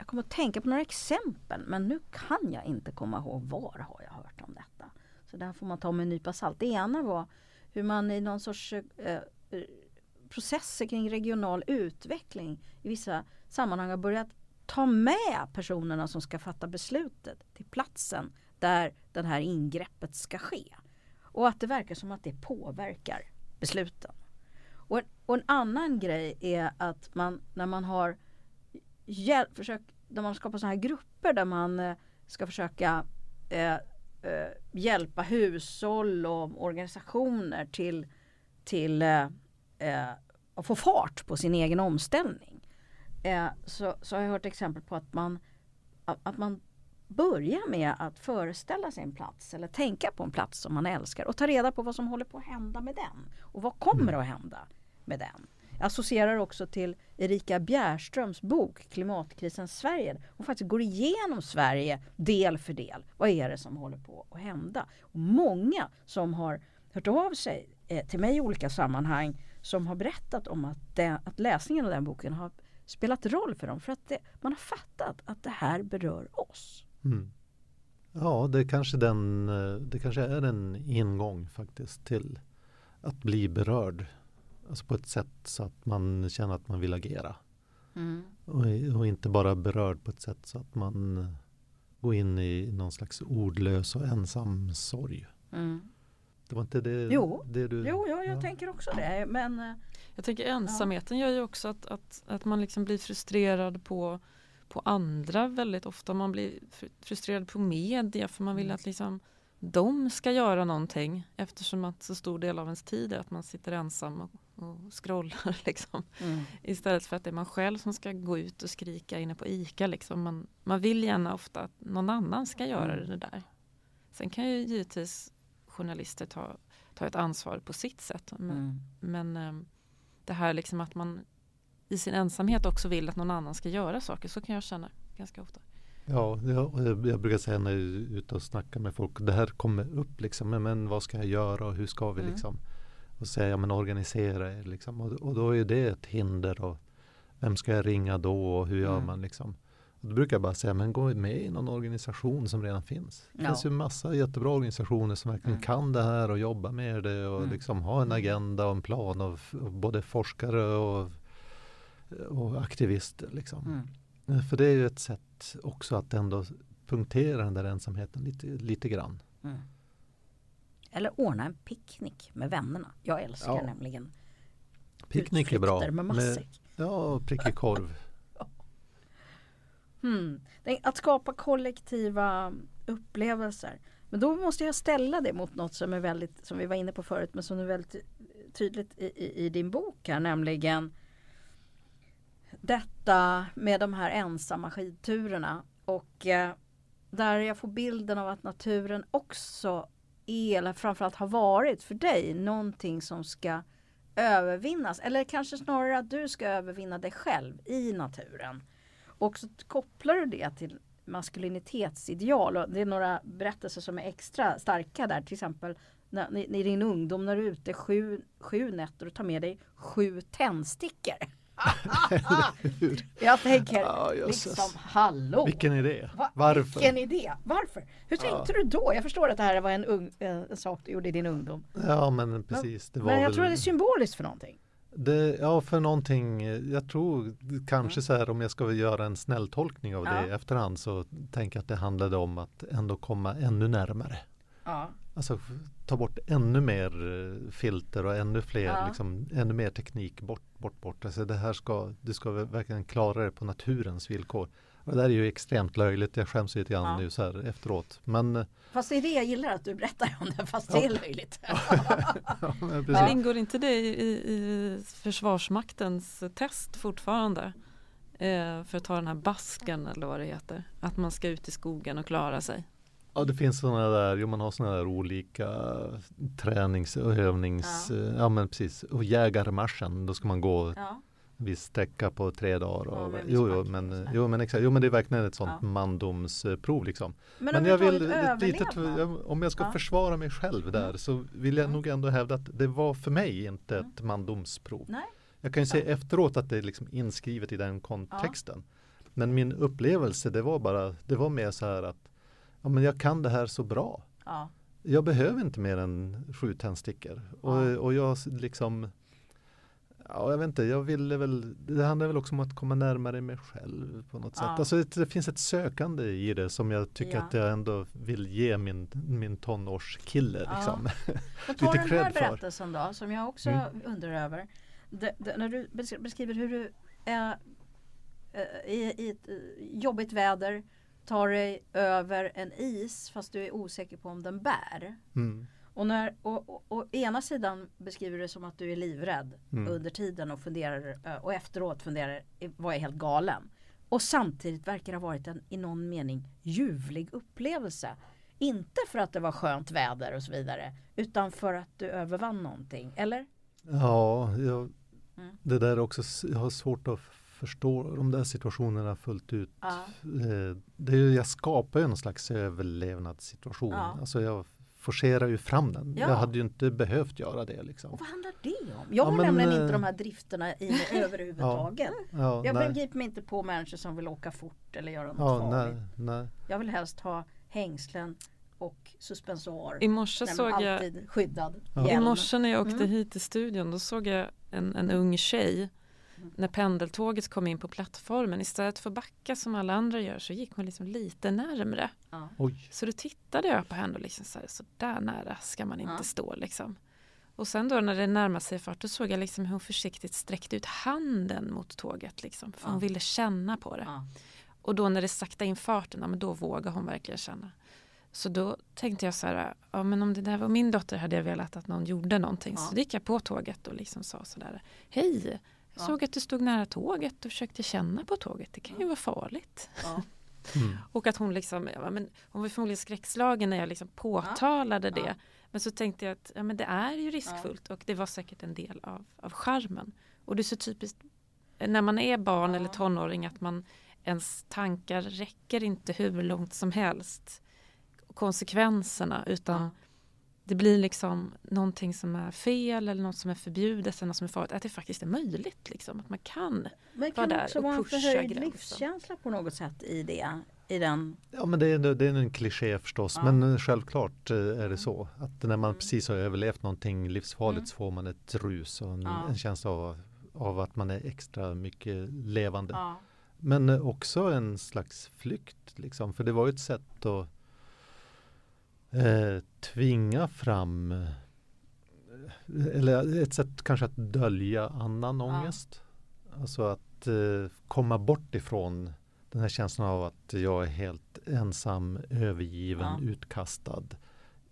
jag kommer att tänka på några exempel men nu kan jag inte komma ihåg var har jag hört om detta. Så där får man ta med en nypa salt. Det ena var hur man i någon sorts eh, eh processer kring regional utveckling i vissa sammanhang har börjat ta med personerna som ska fatta beslutet till platsen där det här ingreppet ska ske. Och att det verkar som att det påverkar besluten. Och en, och en annan grej är att man när man har hjälp, försökt när man skapar sådana här grupper där man eh, ska försöka eh, eh, hjälpa hushåll och organisationer till, till eh, eh att få fart på sin egen omställning. Eh, så, så har jag hört exempel på att man, att man börjar med att föreställa sig en plats eller tänka på en plats som man älskar och ta reda på vad som håller på att hända med den. Och vad kommer mm. att hända med den. Jag associerar också till Erika Bjärströms bok Klimatkrisen Sverige. Hon faktiskt går igenom Sverige del för del. Vad är det som håller på att hända? Och många som har hört av sig eh, till mig i olika sammanhang som har berättat om att, den, att läsningen av den boken har spelat roll för dem. För att det, man har fattat att det här berör oss. Mm. Ja, det kanske, den, eh, det kanske är en ingång faktiskt till att bli berörd. Alltså på ett sätt så att man känner att man vill agera. Mm. Och, och, inte bara berörd på ett sätt så att man eh, går in i någon slags ordlös och ensam sorg. Mm. Det var inte det, jo. det du... Jo, ja, jag ja. tänker också det. Men, eh, jag tänker ensamheten ja. gör ju också att, att, att man liksom blir frustrerad på, på andra väldigt ofta. Man blir frustrerad på media för man vill mm. att liksom de ska göra någonting eftersom att så stor del av ens tid är att man sitter ensam och, och scrollar. Liksom. Mm. Istället för att det är man själv som ska gå ut och skrika inne på ICA. Liksom. Man, man vill gärna ofta att någon annan ska göra mm. det där. Sen kan ju givetvis journalister ta, ta ett ansvar på sitt sätt. Men, mm. men ehm, det här liksom att man i sin ensamhet också vill att någon annan ska göra saker. Så kan jag känna ganska ofta. Ja, jag, jag brukar säga när jag är ute och snackar med folk. Det här kommer upp liksom. Men, men vad ska jag göra och hur ska vi mm. liksom? Och säga, ja men organisera er liksom. Och, och, då är det ett hinder. Och vem ska jag ringa då och hur gör mm. man liksom? Då brukar jag bara säga, men gå med i någon organisation som redan finns. Det ja. finns ju massa jättebra organisationer som verkligen mm. kan det här och jobbar med det och mm. liksom har en agenda och en plan av, av både forskare och, och aktivister. Liksom. Mm. För det är ju ett sätt också att ändå punktera den där ensamheten lite, lite grann. Mm. Eller ordna en picknick med vännerna. Jag älskar ja. nämligen Picknick är bra. Med matsäck. ja, prickig korv. hmm. Att skapa kollektiva upplevelser. Men då måste jag ställa det mot något som är väldigt, som vi var inne på förut, men som är väldigt tydligt i, i, i din bok här, nämligen detta med de här ensamma skidturerna och eh, där jag får bilden av att naturen också är, eller framförallt har varit för dig, någonting som ska övervinnas. Eller kanske snarare att du ska övervinna dig själv i naturen. Och så kopplar du det till maskulinitetsideal. Och det är några berättelser som är extra starka där. Till exempel när, i din ungdom när du är ute sju, sju nätter och tar med dig sju tändstickor jag tänker ja, liksom hallå. Vilken idé. Va? Varför? Vilken idé. Varför? Hur tänkte ja. du då? Jag förstår att det här var en, ung, en sak du gjorde i din ungdom. Ja men precis. Var men jag väl... tror det är symboliskt för någonting. Det, ja, för någonting, jag tror kanske mm. så här om jag ska göra en snäll tolkning av ja. det i efterhand så tänker jag att det handlade om att ändå komma ännu närmare. Ja. Alltså ta bort ännu mer eh, filter och ännu fler, ja. liksom, ännu mer teknik bort, bort, bort. Alltså det här ska, du ska verkligen klara det på naturens villkor. Det där är ju extremt löjligt, jag skäms lite grann ja. nu så här efteråt. Men, eh, fast det är det jag gillar att du berättar om det, fast ja. det är löjligt. ja, men ingår inte det i, i Försvarsmaktens test fortfarande? Eh, för att ta den här basken eller vad det heter. Att man ska ut i skogen och klara sig. Ja det finns sådana där, jo man har sådana där olika tränings och övnings, ja, ja men precis, och jägarmarschen, då ska man gå ja. viss sträcka på tre dagar. Och, ja, jo, jo, men, jo, men exakt, jo men det är verkligen ett sådant ja. mandomsprov liksom. Men, men jag vill, lite, om jag ska försvara mig själv där mm. så vill jag mm. nog ändå hävda att det var för mig inte mm. ett mandomsprov. Nej. Jag kan ju säga efteråt att det är liksom inskrivet i den kontexten. Men min upplevelse det var bara, det var mer så här att ja, men jag kan det här så bra. Ja. Jag behöver inte mer än sju tändstickor. Och, ja. och jag liksom Ja, jag vet inte, jag ville väl, det handlar väl också om att komma närmare mig själv på något sätt. Alltså det, det, finns ett sökande i det som jag tycker att jag ändå vill ge min, min tonårskille. Liksom. Men ta den här berättelsen då, som jag också mm. undrar över. Det, det, när du beskriver hur du är i, i ett jobbigt väder, tar dig över en is fast du är osäker på om den bär. Mm. Och, när, och, ena sidan beskriver du det som att du är livrädd mm. under tiden och funderar och efteråt funderar, var jag helt galen? Och samtidigt verkar det ha varit en i någon mening ljuvlig upplevelse. Inte för att det var skönt väder och så vidare utan för att du övervann någonting, eller? Ja, jag, mm. det där också, jag har svårt att förstå de där situationerna fullt ut. Ja. Eh, det är jag skapar ju någon slags överlevnadssituation. Ja. Alltså jag forcerar ju fram den. Ja. Jag hade ju inte behövt göra det. Liksom. Vad handlar det om? Jag har ja, nämligen inte de här drifterna i mig överhuvudtaget. Ja, jag begriper mig inte på människor som vill åka fort eller göra något ja, farligt. Nej, nej. Jag vill helst ha hängslen och suspensoar. I morse såg jag skyddad I morse när jag åkte mm. hit till studion då såg jag en, en ung tjej när pendeltåget kom in på plattformen, istället för att backa som alla andra gör så gick hon liksom lite närmre. Ja. Så då tittade jag på henne och liksom så, här, så där nära ska man inte ja. stå liksom. Och sen då när det närmade sig fart då såg jag liksom hur hon försiktigt sträckte ut handen mot tåget liksom. För ja. hon ville känna på det. Och då när det sakta in farten, ja, men då vågade hon verkligen känna. Så då tänkte jag så här, ja men om det där var min dotter hade jag velat att någon gjorde någonting. Så då gick jag på tåget och liksom sa sådär, hej, jag ja. såg att du stod nära tåget och försökte känna på tåget. Det kan ju vara farligt. Ja. Mm. och att hon liksom, ja, men hon var förmodligen skräckslagen när jag liksom påtalade ja. det. Men så tänkte jag att ja, men det är ju riskfullt och det var säkert en del av, av charmen. Och det är så typiskt när man är barn eller tonåring att man ens tankar räcker inte hur långt som helst. Konsekvenserna utan det blir liksom någonting som är fel eller något som är förbjudet eller något som är farligt. Att det faktiskt är möjligt. Liksom, att man kan Men kan vara där också vara en förhöjd gränsen. livskänsla på något sätt i det? I den. Ja men det är, det är en kliché förstås. Ja. Men självklart eh, är det så. Att när man mm. precis har överlevt någonting livsfarligt mm. så får man ett rus och en, ja. en känsla av, av, att man är extra mycket levande. Ja. men också en slags flykt liksom. För det var ju ett sätt att eh, tvinga fram eh, eller ett sätt kanske att dölja annan ja. ångest. Alltså att eh, komma bort ifrån den här känslan av att jag är helt ensam, övergiven, ja. utkastad.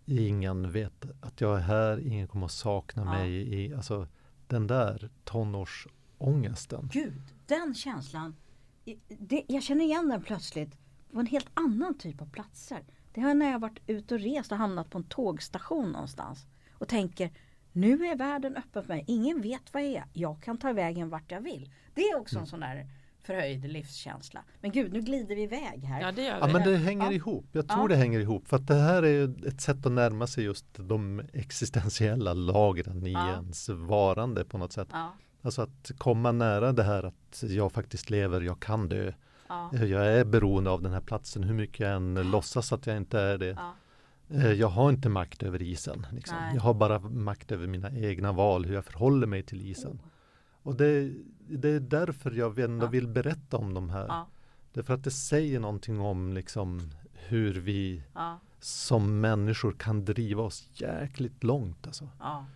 Ingen vet att jag är här, ingen kommer att sakna ja. mig. I, alltså den där tonårsångesten. Gud, den känslan. Det, jag känner igen den plötsligt på en helt annan typ av platser. Det har när jag varit ute och rest och hamnat på en tågstation någonstans och tänker nu är världen öppen för mig. Ingen vet vad jag är. Jag kan ta vägen vart jag vill. Det är också mm. en sån där förhöjd livskänsla. Men gud, nu glider vi iväg här. Ja, det gör vi. Ja, men det hänger ja. ihop. Jag tror ja. det hänger ihop. För att det här är ett sätt att närma sig just de existentiella lagren i ja. ens varande på något sätt. Ja. Alltså att komma nära det här att jag faktiskt lever, jag kan dö. Jag är beroende av den här platsen hur mycket jag än låtsas att jag inte är det. Eh, jag har inte makt över isen. Liksom. Jag har bara makt över mina egna val, hur jag förhåller mig till isen. Oh. Och det, det, är därför jag ändå ja. vill berätta om de här. Ja. Därför att det säger någonting om liksom hur vi ja. som människor kan driva oss jäkligt långt. Alltså. Ja.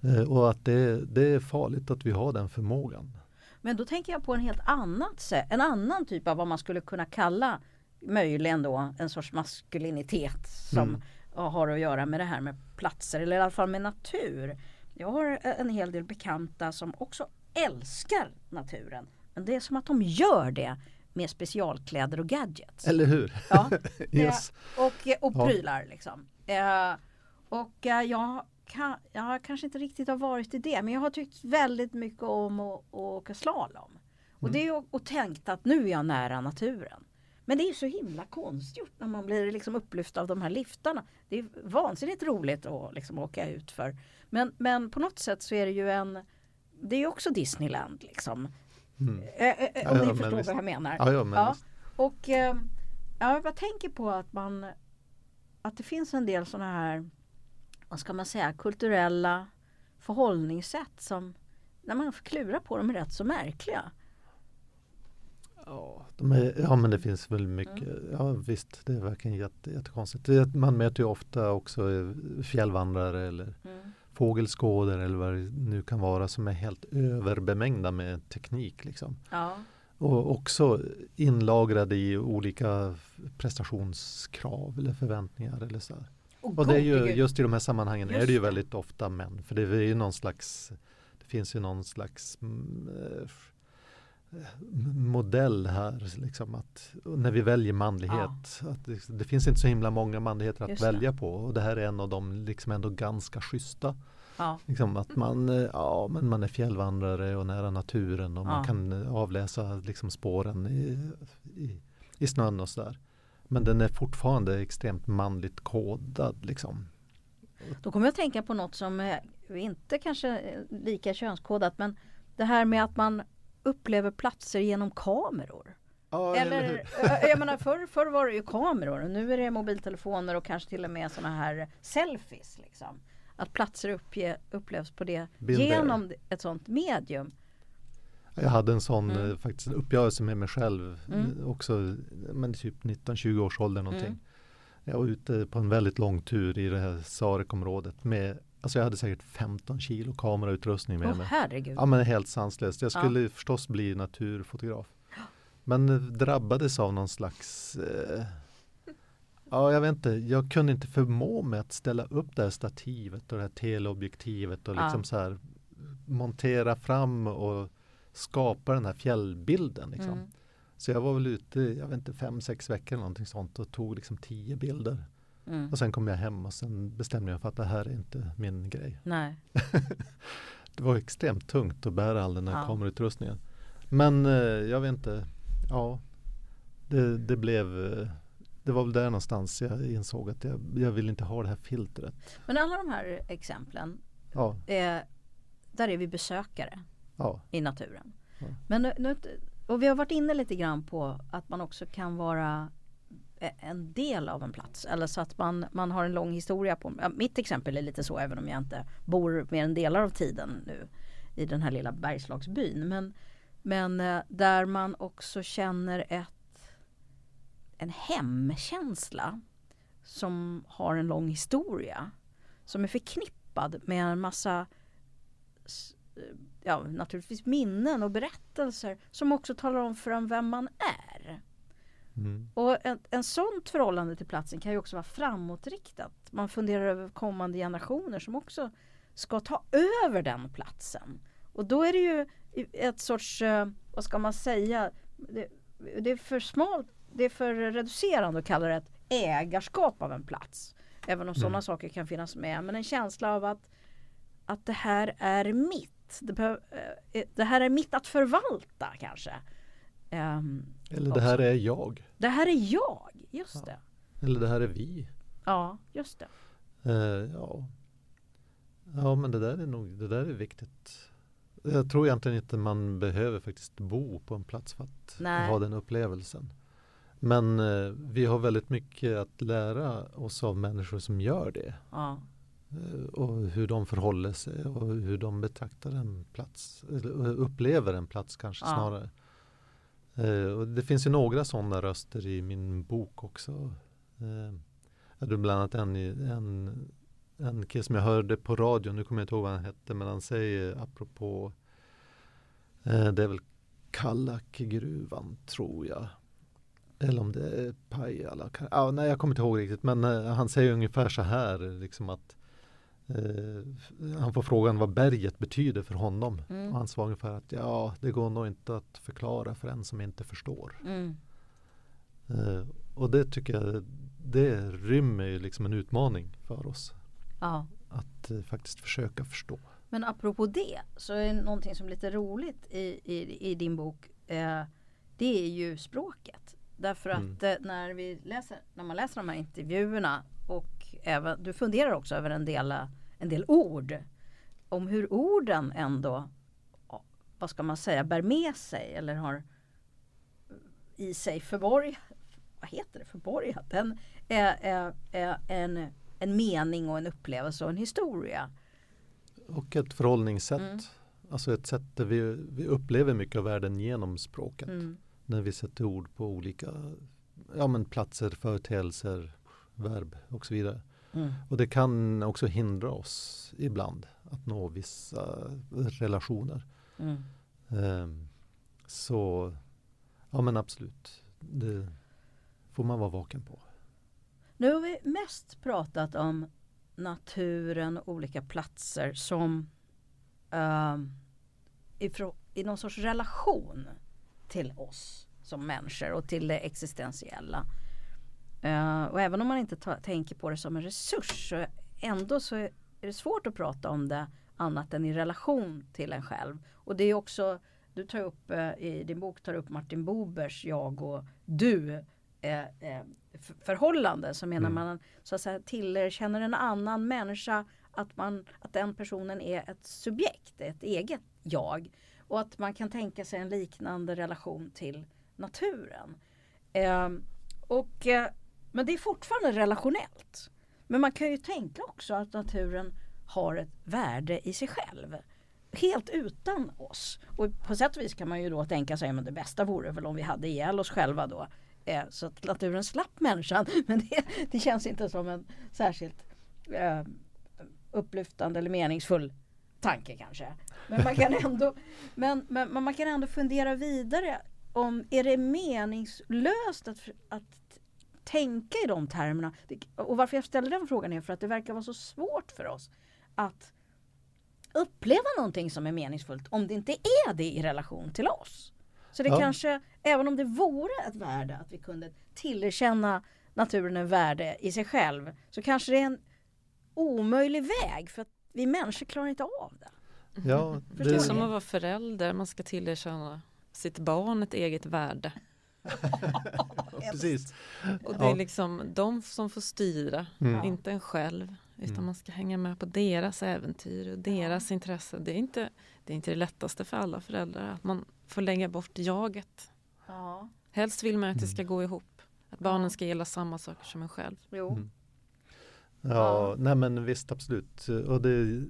Eh, och att det, det är farligt att vi har den förmågan. Men då tänker jag på en helt annat sätt, en annan typ av vad man skulle kunna kalla möjligen då en sorts maskulinitet som mm. har att göra med det här med platser eller i alla fall med natur. Jag har en hel del bekanta som också älskar naturen. Men det är som att de gör det med specialkläder och gadgets. Eller hur? Ja, yes. och, och prylar ja. liksom. Eh, och eh, jag, kan, jag kanske inte riktigt har varit i det men jag har tyckt väldigt mycket om att, att åka slalom. Och, mm. det är, och tänkt att nu är jag nära naturen. Men det är så himla konstgjort när man blir liksom upplyft av de här liftarna. Det är vansinnigt roligt att liksom åka ut för. Men, men på något sätt så är det ju en det är också Disneyland liksom. Mm. Äh, äh, om ja, ni förstår vad jag menar. Ja, ja, ja. Och äh, ja, jag tänker på att man att det finns en del sådana här vad ska man säga kulturella förhållningssätt som när man får klura på dem är rätt så märkliga. Ja, är, ja men det finns väl mycket. Mm. Ja visst, det är verkligen jätte, jättekonstigt. Man möter ju ofta också fjällvandrare eller mm fågelskådare eller vad det nu kan vara som är helt överbemängda med teknik. Liksom. Ja. Och också inlagrade i olika prestationskrav eller förväntningar. Eller så. Och, och det är ju, just i de här sammanhangen just är det ju väldigt ofta män. För det är ju någon slags Det finns ju någon slags mm, eh, modell här. Liksom att när vi väljer manlighet. Ja. Att det, det, finns inte så himla många manligheter att Just välja det. på. Och det här är en av de liksom ändå ganska schyssta. Ja. Liksom att man, ja, men man är fjällvandrare och nära naturen och ja. man kan avläsa liksom spåren i, i, i snön och sådär. Men den är fortfarande extremt manligt kodad. Liksom. Då kommer jag att tänka på något som är inte kanske lika könskodat men det här med att man upplever platser genom kameror. Ja, eller, eller jag menar förr, förr var det ju kameror och nu är det mobiltelefoner och kanske till och med sådana här selfies. Liksom. Att platser uppge, upplevs på det Bilder. genom ett sådant medium. Jag hade en sån mm. Eh, faktiskt uppgörelse med mig själv mm. också men typ 19-20 års ålder någonting. Mm. Jag var ute på en väldigt lång tur i det här Sarekområdet med Alltså jag hade säkert 15 kilo kamerautrustning med oh, mig. Herregud. Ja men helt sanslöst. Jag skulle ja. förstås bli naturfotograf. Men drabbades av någon slags eh, Ja, jag vet inte. Jag kunde inte förmå mig att ställa upp det här stativet och det här teleobjektivet och liksom ja. så här montera fram och skapa den här fjällbilden. Liksom. Mm. Så jag var väl ute, jag vet inte, fem, sex veckor eller någonting sånt och tog liksom tio bilder. Mm. Och sen kom jag hem och sen bestämde jag för att det här är inte min grej. Nej. det var extremt tungt att bära all den här ja. kamerautrustningen. Men eh, jag vet inte, ja, det, det blev eh, det var väl där någonstans jag insåg att jag, jag vill inte ha det här filtret. Men alla de här exemplen, ja. eh, där är vi besökare ja. i naturen. Ja. Men nu, och vi har varit inne lite grann på att man också kan vara en del av en plats. Eller så att man, man har en lång historia på. Ja, mitt exempel är lite så även om jag inte bor mer än delar av tiden nu i den här lilla Bergslagsbyn. Men, Men eh, där man också känner ett, en hemkänsla som har en lång historia. Som är förknippad med en massa ja, naturligtvis minnen och berättelser som också talar om för en vem man är. Mm. Och ett en sånt förhållande till platsen kan ju också vara framåtriktat. Man funderar över kommande generationer som också ska ta över den platsen. Och då är det ju ett sorts, eh, vad ska man säga, det, det är för smalt, det är för reducerande att kalla det ett ägarskap av en plats. Även om mm. sådana saker kan finnas med. Men en känsla av att, att det här är mitt. Det, behöv, eh, det här är mitt att förvalta kanske. Um, Eller det här är jag. Det här är jag, just ja. det. Eller det här är vi. Ja, just det. Uh, ja. ja, men det där är nog det där är viktigt. Jag tror egentligen inte man behöver faktiskt bo på en plats för att Nej. ha den upplevelsen. Men uh, vi har väldigt mycket att lära oss av människor som gör det. Ja. Uh, och hur de förhåller sig och hur de betraktar en plats. Eller upplever en plats kanske ja. snarare. Eh, och det finns ju några sådana röster i min bok också. Eh, hade bland annat en, en, en kille som jag hörde på radion, nu kommer jag inte ihåg vad han hette, men han säger apropå eh, det är väl Kallakgruvan tror jag. Eller om det är Pajala. Ah, nej, jag kommer inte ihåg riktigt. Men eh, han säger ungefär så här. Liksom att Eh, han får frågan vad berget betyder för honom. Mm. Och han svarar ungefär att ja, det går nog inte att förklara för en som inte förstår. Mm. Eh, och det tycker jag, det rymmer ju liksom en utmaning för oss. Ja. Att eh, faktiskt försöka förstå. Men apropå det så är det någonting som är lite roligt i, i, i din bok. Eh, det är ju språket. Därför att mm. Eh, när, vi läser, när man läser de här intervjuerna och även, du funderar också över en del, en del ord. Om hur orden ändå, vad ska man säga, bär med sig eller har i sig förborgat, vad heter det, förborgat, en, är en, en mening och en upplevelse och en historia. Och ett förhållningssätt. Mm. Alltså ett sätt där vi, vi upplever mycket av världen genom språket. Mm. När vi sätter ord på olika ja, men platser, företeelser, verb och så vidare. Mm. Och det kan också hindra oss ibland att nå vissa relationer. Mm. Um, så ja men absolut, det får man vara vaken på. Nu har vi mest pratat om naturen och olika platser som ifrån, i någon sorts relation till oss som människor och till det existentiella. Uh, och även om man inte ta, tänker på det som en resurs så ändå så är det svårt att prata om det annat än i relation till en själv. Och det är också, du tar upp uh, i din bok tar upp Martin Bobers jag och du uh, förhållande. Så menar mm. man så att säga tillerkänner en annan människa att, man, att den personen är ett subjekt, ett eget jag. Och att man kan tänka sig en liknande relation till naturen. Ehm, och men det är fortfarande relationellt. Men man kan ju tänka också att naturen har ett värde i sig själv. Helt utan oss. Och på sätt och vis kan man ju då tänka sig att det bästa vore väl om vi hade ihjäl oss själva då. Eh, så att naturen slapp människan. Men det, det känns inte som en särskilt eh, upplyftande eller meningsfull tanke kanske. Men man kan ändå, men, men, man kan ändå fundera vidare om är det meningslöst att, att tänka i de termerna. Och varför jag ställer den frågan är för att det verkar vara så svårt för oss att uppleva någonting som är meningsfullt om det inte är det i relation till oss. Så det ja. kanske, även om det vore ett värde att vi kunde tillerkänna naturen en värde i sig själv så kanske det är en omöjlig väg för att vi människor klarar inte av det. Ja, det är som att vara förälder, man ska tillerkänna sitt barn ett eget värde. Precis. Och det är liksom de som får styra, mm. inte en själv. Utan mm. man ska hänga med på deras äventyr och deras ja. intresse. Det är, inte, det är inte det lättaste för alla föräldrar att man får lägga bort jaget. Ja. Helst vill man att det ska mm. gå ihop. Att barnen ska gilla samma saker som en själv. Jo. Mm. Ja, ja, nej men visst absolut. Och det,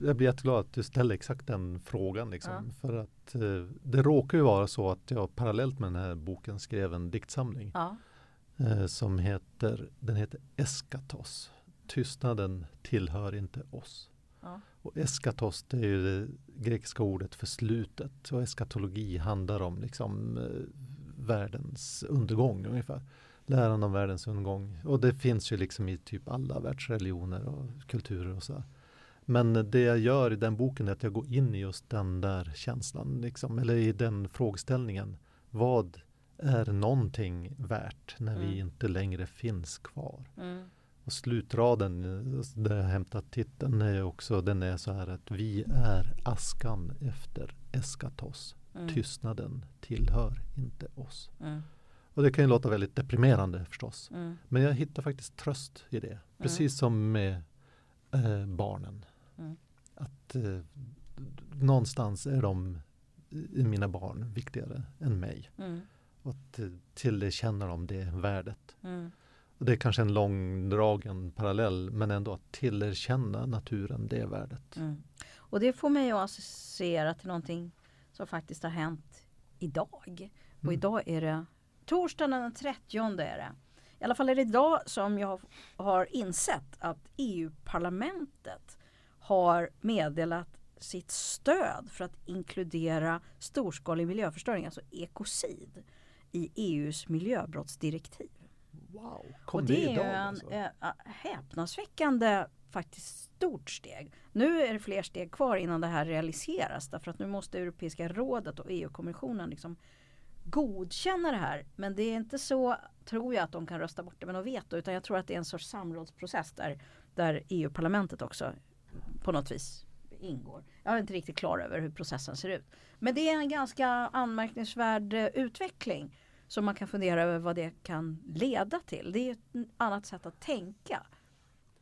jag blir jätteglad att du ställer exakt den frågan. Liksom. Ja. För att eh, det råkar ju vara så att jag parallellt med den här boken skrev en diktsamling. Ja. Eh, som heter, den heter Eskatos. Tystnaden tillhör inte oss. Och eskatos det är ju det grekiska ordet för slutet. Och eskatologi handlar om liksom eh, världens undergång ungefär läran om världens undergång. Och det finns ju liksom i typ alla världsreligioner och kulturer och så. Men det jag gör i den boken är att jag går in i just den där känslan, liksom, eller i den frågeställningen. Vad är någonting värt när mm. vi inte längre finns kvar? Mm. Och slutraden, där jag hämtat titeln, är också, den är så här att vi är askan efter Eskatos. Mm. Tystnaden tillhör inte oss. Mm. Och det kan ju låta väldigt deprimerande förstås. Mm. Men jag hittar faktiskt tröst i det. Mm. Precis mm. som med eh, barnen. Mm. Att eh, någonstans är de, mina barn, viktigare än mig. Mm. Och att, eh, till det känner de det värdet. Mm. Och det är kanske en långdragen parallell men ändå att tillerkänna naturen det värdet. Och det får mig att associera till någonting som faktiskt har hänt idag. Och idag är det torsdagen den 30 är det. I alla fall är det idag som jag har insett att EU-parlamentet har meddelat sitt stöd för att inkludera storskalig miljöförstöring, alltså ekocid, i EUs miljöbrottsdirektiv. Wow, kom Och det, det idag, är en alltså. äh, häpnadsväckande faktiskt stort steg. Nu är det fler steg kvar innan det här realiseras därför att nu måste Europeiska rådet och EU-kommissionen liksom godkänna det här. Men det är inte så, tror jag, att de kan rösta bort det med något veto. Utan jag tror att det är en sorts samrådsprocess där, där EU-parlamentet också på något vis ingår. Jag är inte riktigt klar över hur processen ser ut. Men det är en ganska anmärkningsvärd eh, utveckling. Så man kan fundera över vad det kan leda till. Det är ett annat sätt att tänka.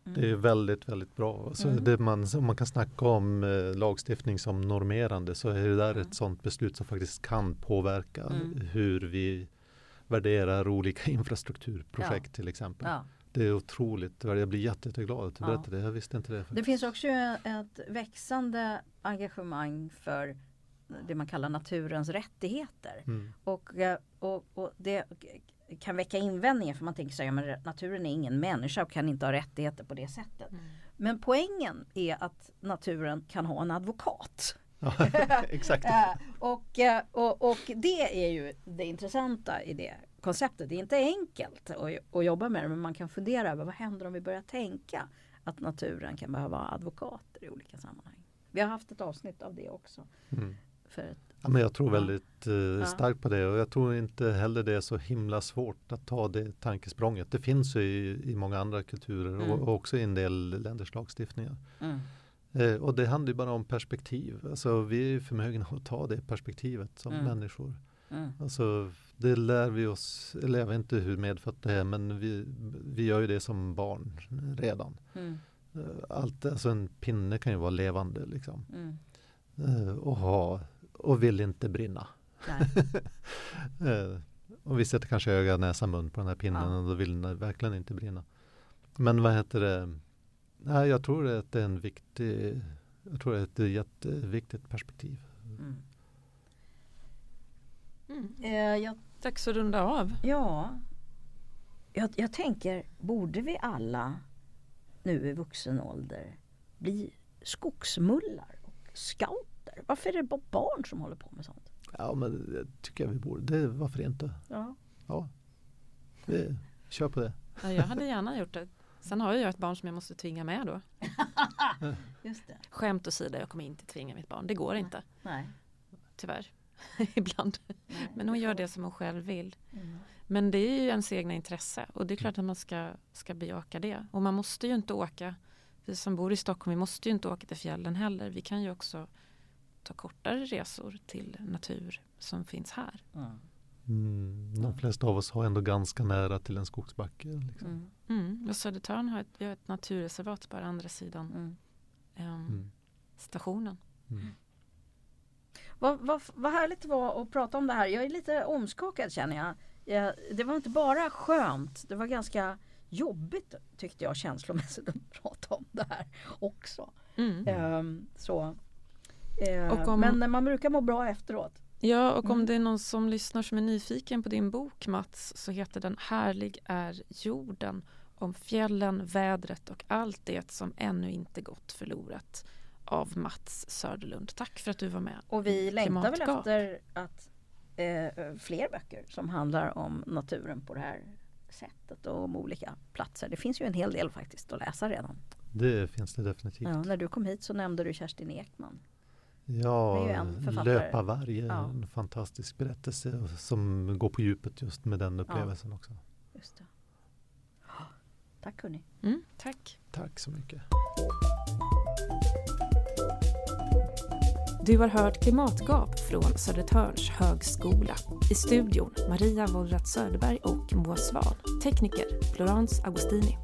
Mm. Det är väldigt, väldigt bra. Alltså mm. det man, om man kan snacka om eh, lagstiftning som normerande så är det där mm. ett sådant beslut som faktiskt kan påverka mm. hur vi värderar olika infrastrukturprojekt ja. till exempel. Ja. Det är otroligt, jag blir jätte, jätteglad att du ja. berättade det. Jag visste inte det. Faktiskt. Det finns också ett växande engagemang för det man kallar naturens rättigheter. Mm. Och, eh, och, och det kan väcka invändningar för man tänker så här, ja, naturen är ingen människa och kan inte ha rättigheter på det sättet. Mm. Men poängen är att naturen kan ha en advokat. exakt. Och, och, och det är ju det intressanta i det konceptet. Det är inte enkelt att, att jobba med det men man kan fundera över vad händer om vi börjar tänka att naturen kan behöva advokater i olika sammanhang. Vi har haft ett avsnitt av det också. Mm. För ett Ja, men jag tror väldigt eh, starkt på det och jag tror inte heller det är så himla svårt att ta det tankesprånget. Det finns ju i, i många andra kulturer mm. och, och, också i en del länders lagstiftningar. Mm. Eh, och det handlar ju bara om perspektiv. Alltså, vi är förmögna att ta det perspektivet som mm. människor. Mm. Alltså, det lär vi oss, eller jag vet inte hur medfött det är, men vi, vi gör ju det som barn redan. Mm. Eh, allt, alltså en pinne kan ju vara levande liksom. Mm. Eh, och ha och vill inte brinna. Eh, och vi sätter kanske öga, näsa, mun på den här pinnen ja. och då vill den verkligen inte brinna. Men vad heter det? Nej, jag tror att det är en viktig, jag tror att det är ett jätteviktigt perspektiv. Mm. Mm. Eh, jag, Dags att runda av. Ja, jag, jag tänker, borde vi alla nu i vuxen ålder bli skogsmullar och scout heter. Varför är det bara barn som håller på med sånt? Ja men det tycker jag vi borde. Det, varför inte? Ja. ja. Vi, kör på det. Ja, jag hade gärna gjort det. Sen har jag ett barn som jag måste tvinga med då. Just det. Skämt åsido, jag kommer inte tvinga mitt barn. Det går inte. Nej. Tyvärr. Ibland. Nej, Men hon gör det som hon själv vill. Mm. Men det är ju ens egna intresse och det är klart att man ska, ska bejaka det. Och man måste ju inte åka, vi som bor i Stockholm, vi måste ju inte åka till fjällen heller. Vi kan ju också ta kortare resor till natur som finns här. Mm, de flesta av oss har ändå ganska nära till en skogsbacke. Liksom. Mm. Mm. Och Södertörn har ett, vi har ett naturreservat på andra sidan um, stationen. Mm. Vad, vad, vad härligt det var att prata om det här. Jag är lite omskakad känner jag. jag. Det var inte bara skönt. Det var ganska jobbigt tyckte jag känslomässigt att prata om det här också. Mm. Um, så. Uh, om, men man brukar må bra efteråt. Ja, och om mm. det är någon som lyssnar som är nyfiken på din bok Mats så heter den Härlig är jorden om fjällen, vädret och allt det som ännu inte gått förlorat av Mats Söderlund. Tack för att du var med. Och vi längtar väl efter att eh, fler böcker som handlar om naturen på det här sättet och om olika platser. Det finns ju en hel del faktiskt att läsa redan. Det finns det definitivt. Ja, när du kom hit så nämnde du Kerstin Ekman. Ja, Löpa varje, ja. en fantastisk berättelse som går på djupet just med den upplevelsen ja. också. Just det. Tack hörni. Mm, tack. Tack så mycket. Du har hört Klimatgap från Södertörns högskola. I studion Maria Wollratz Söderberg och Moa Svan. Tekniker Florence Agostini.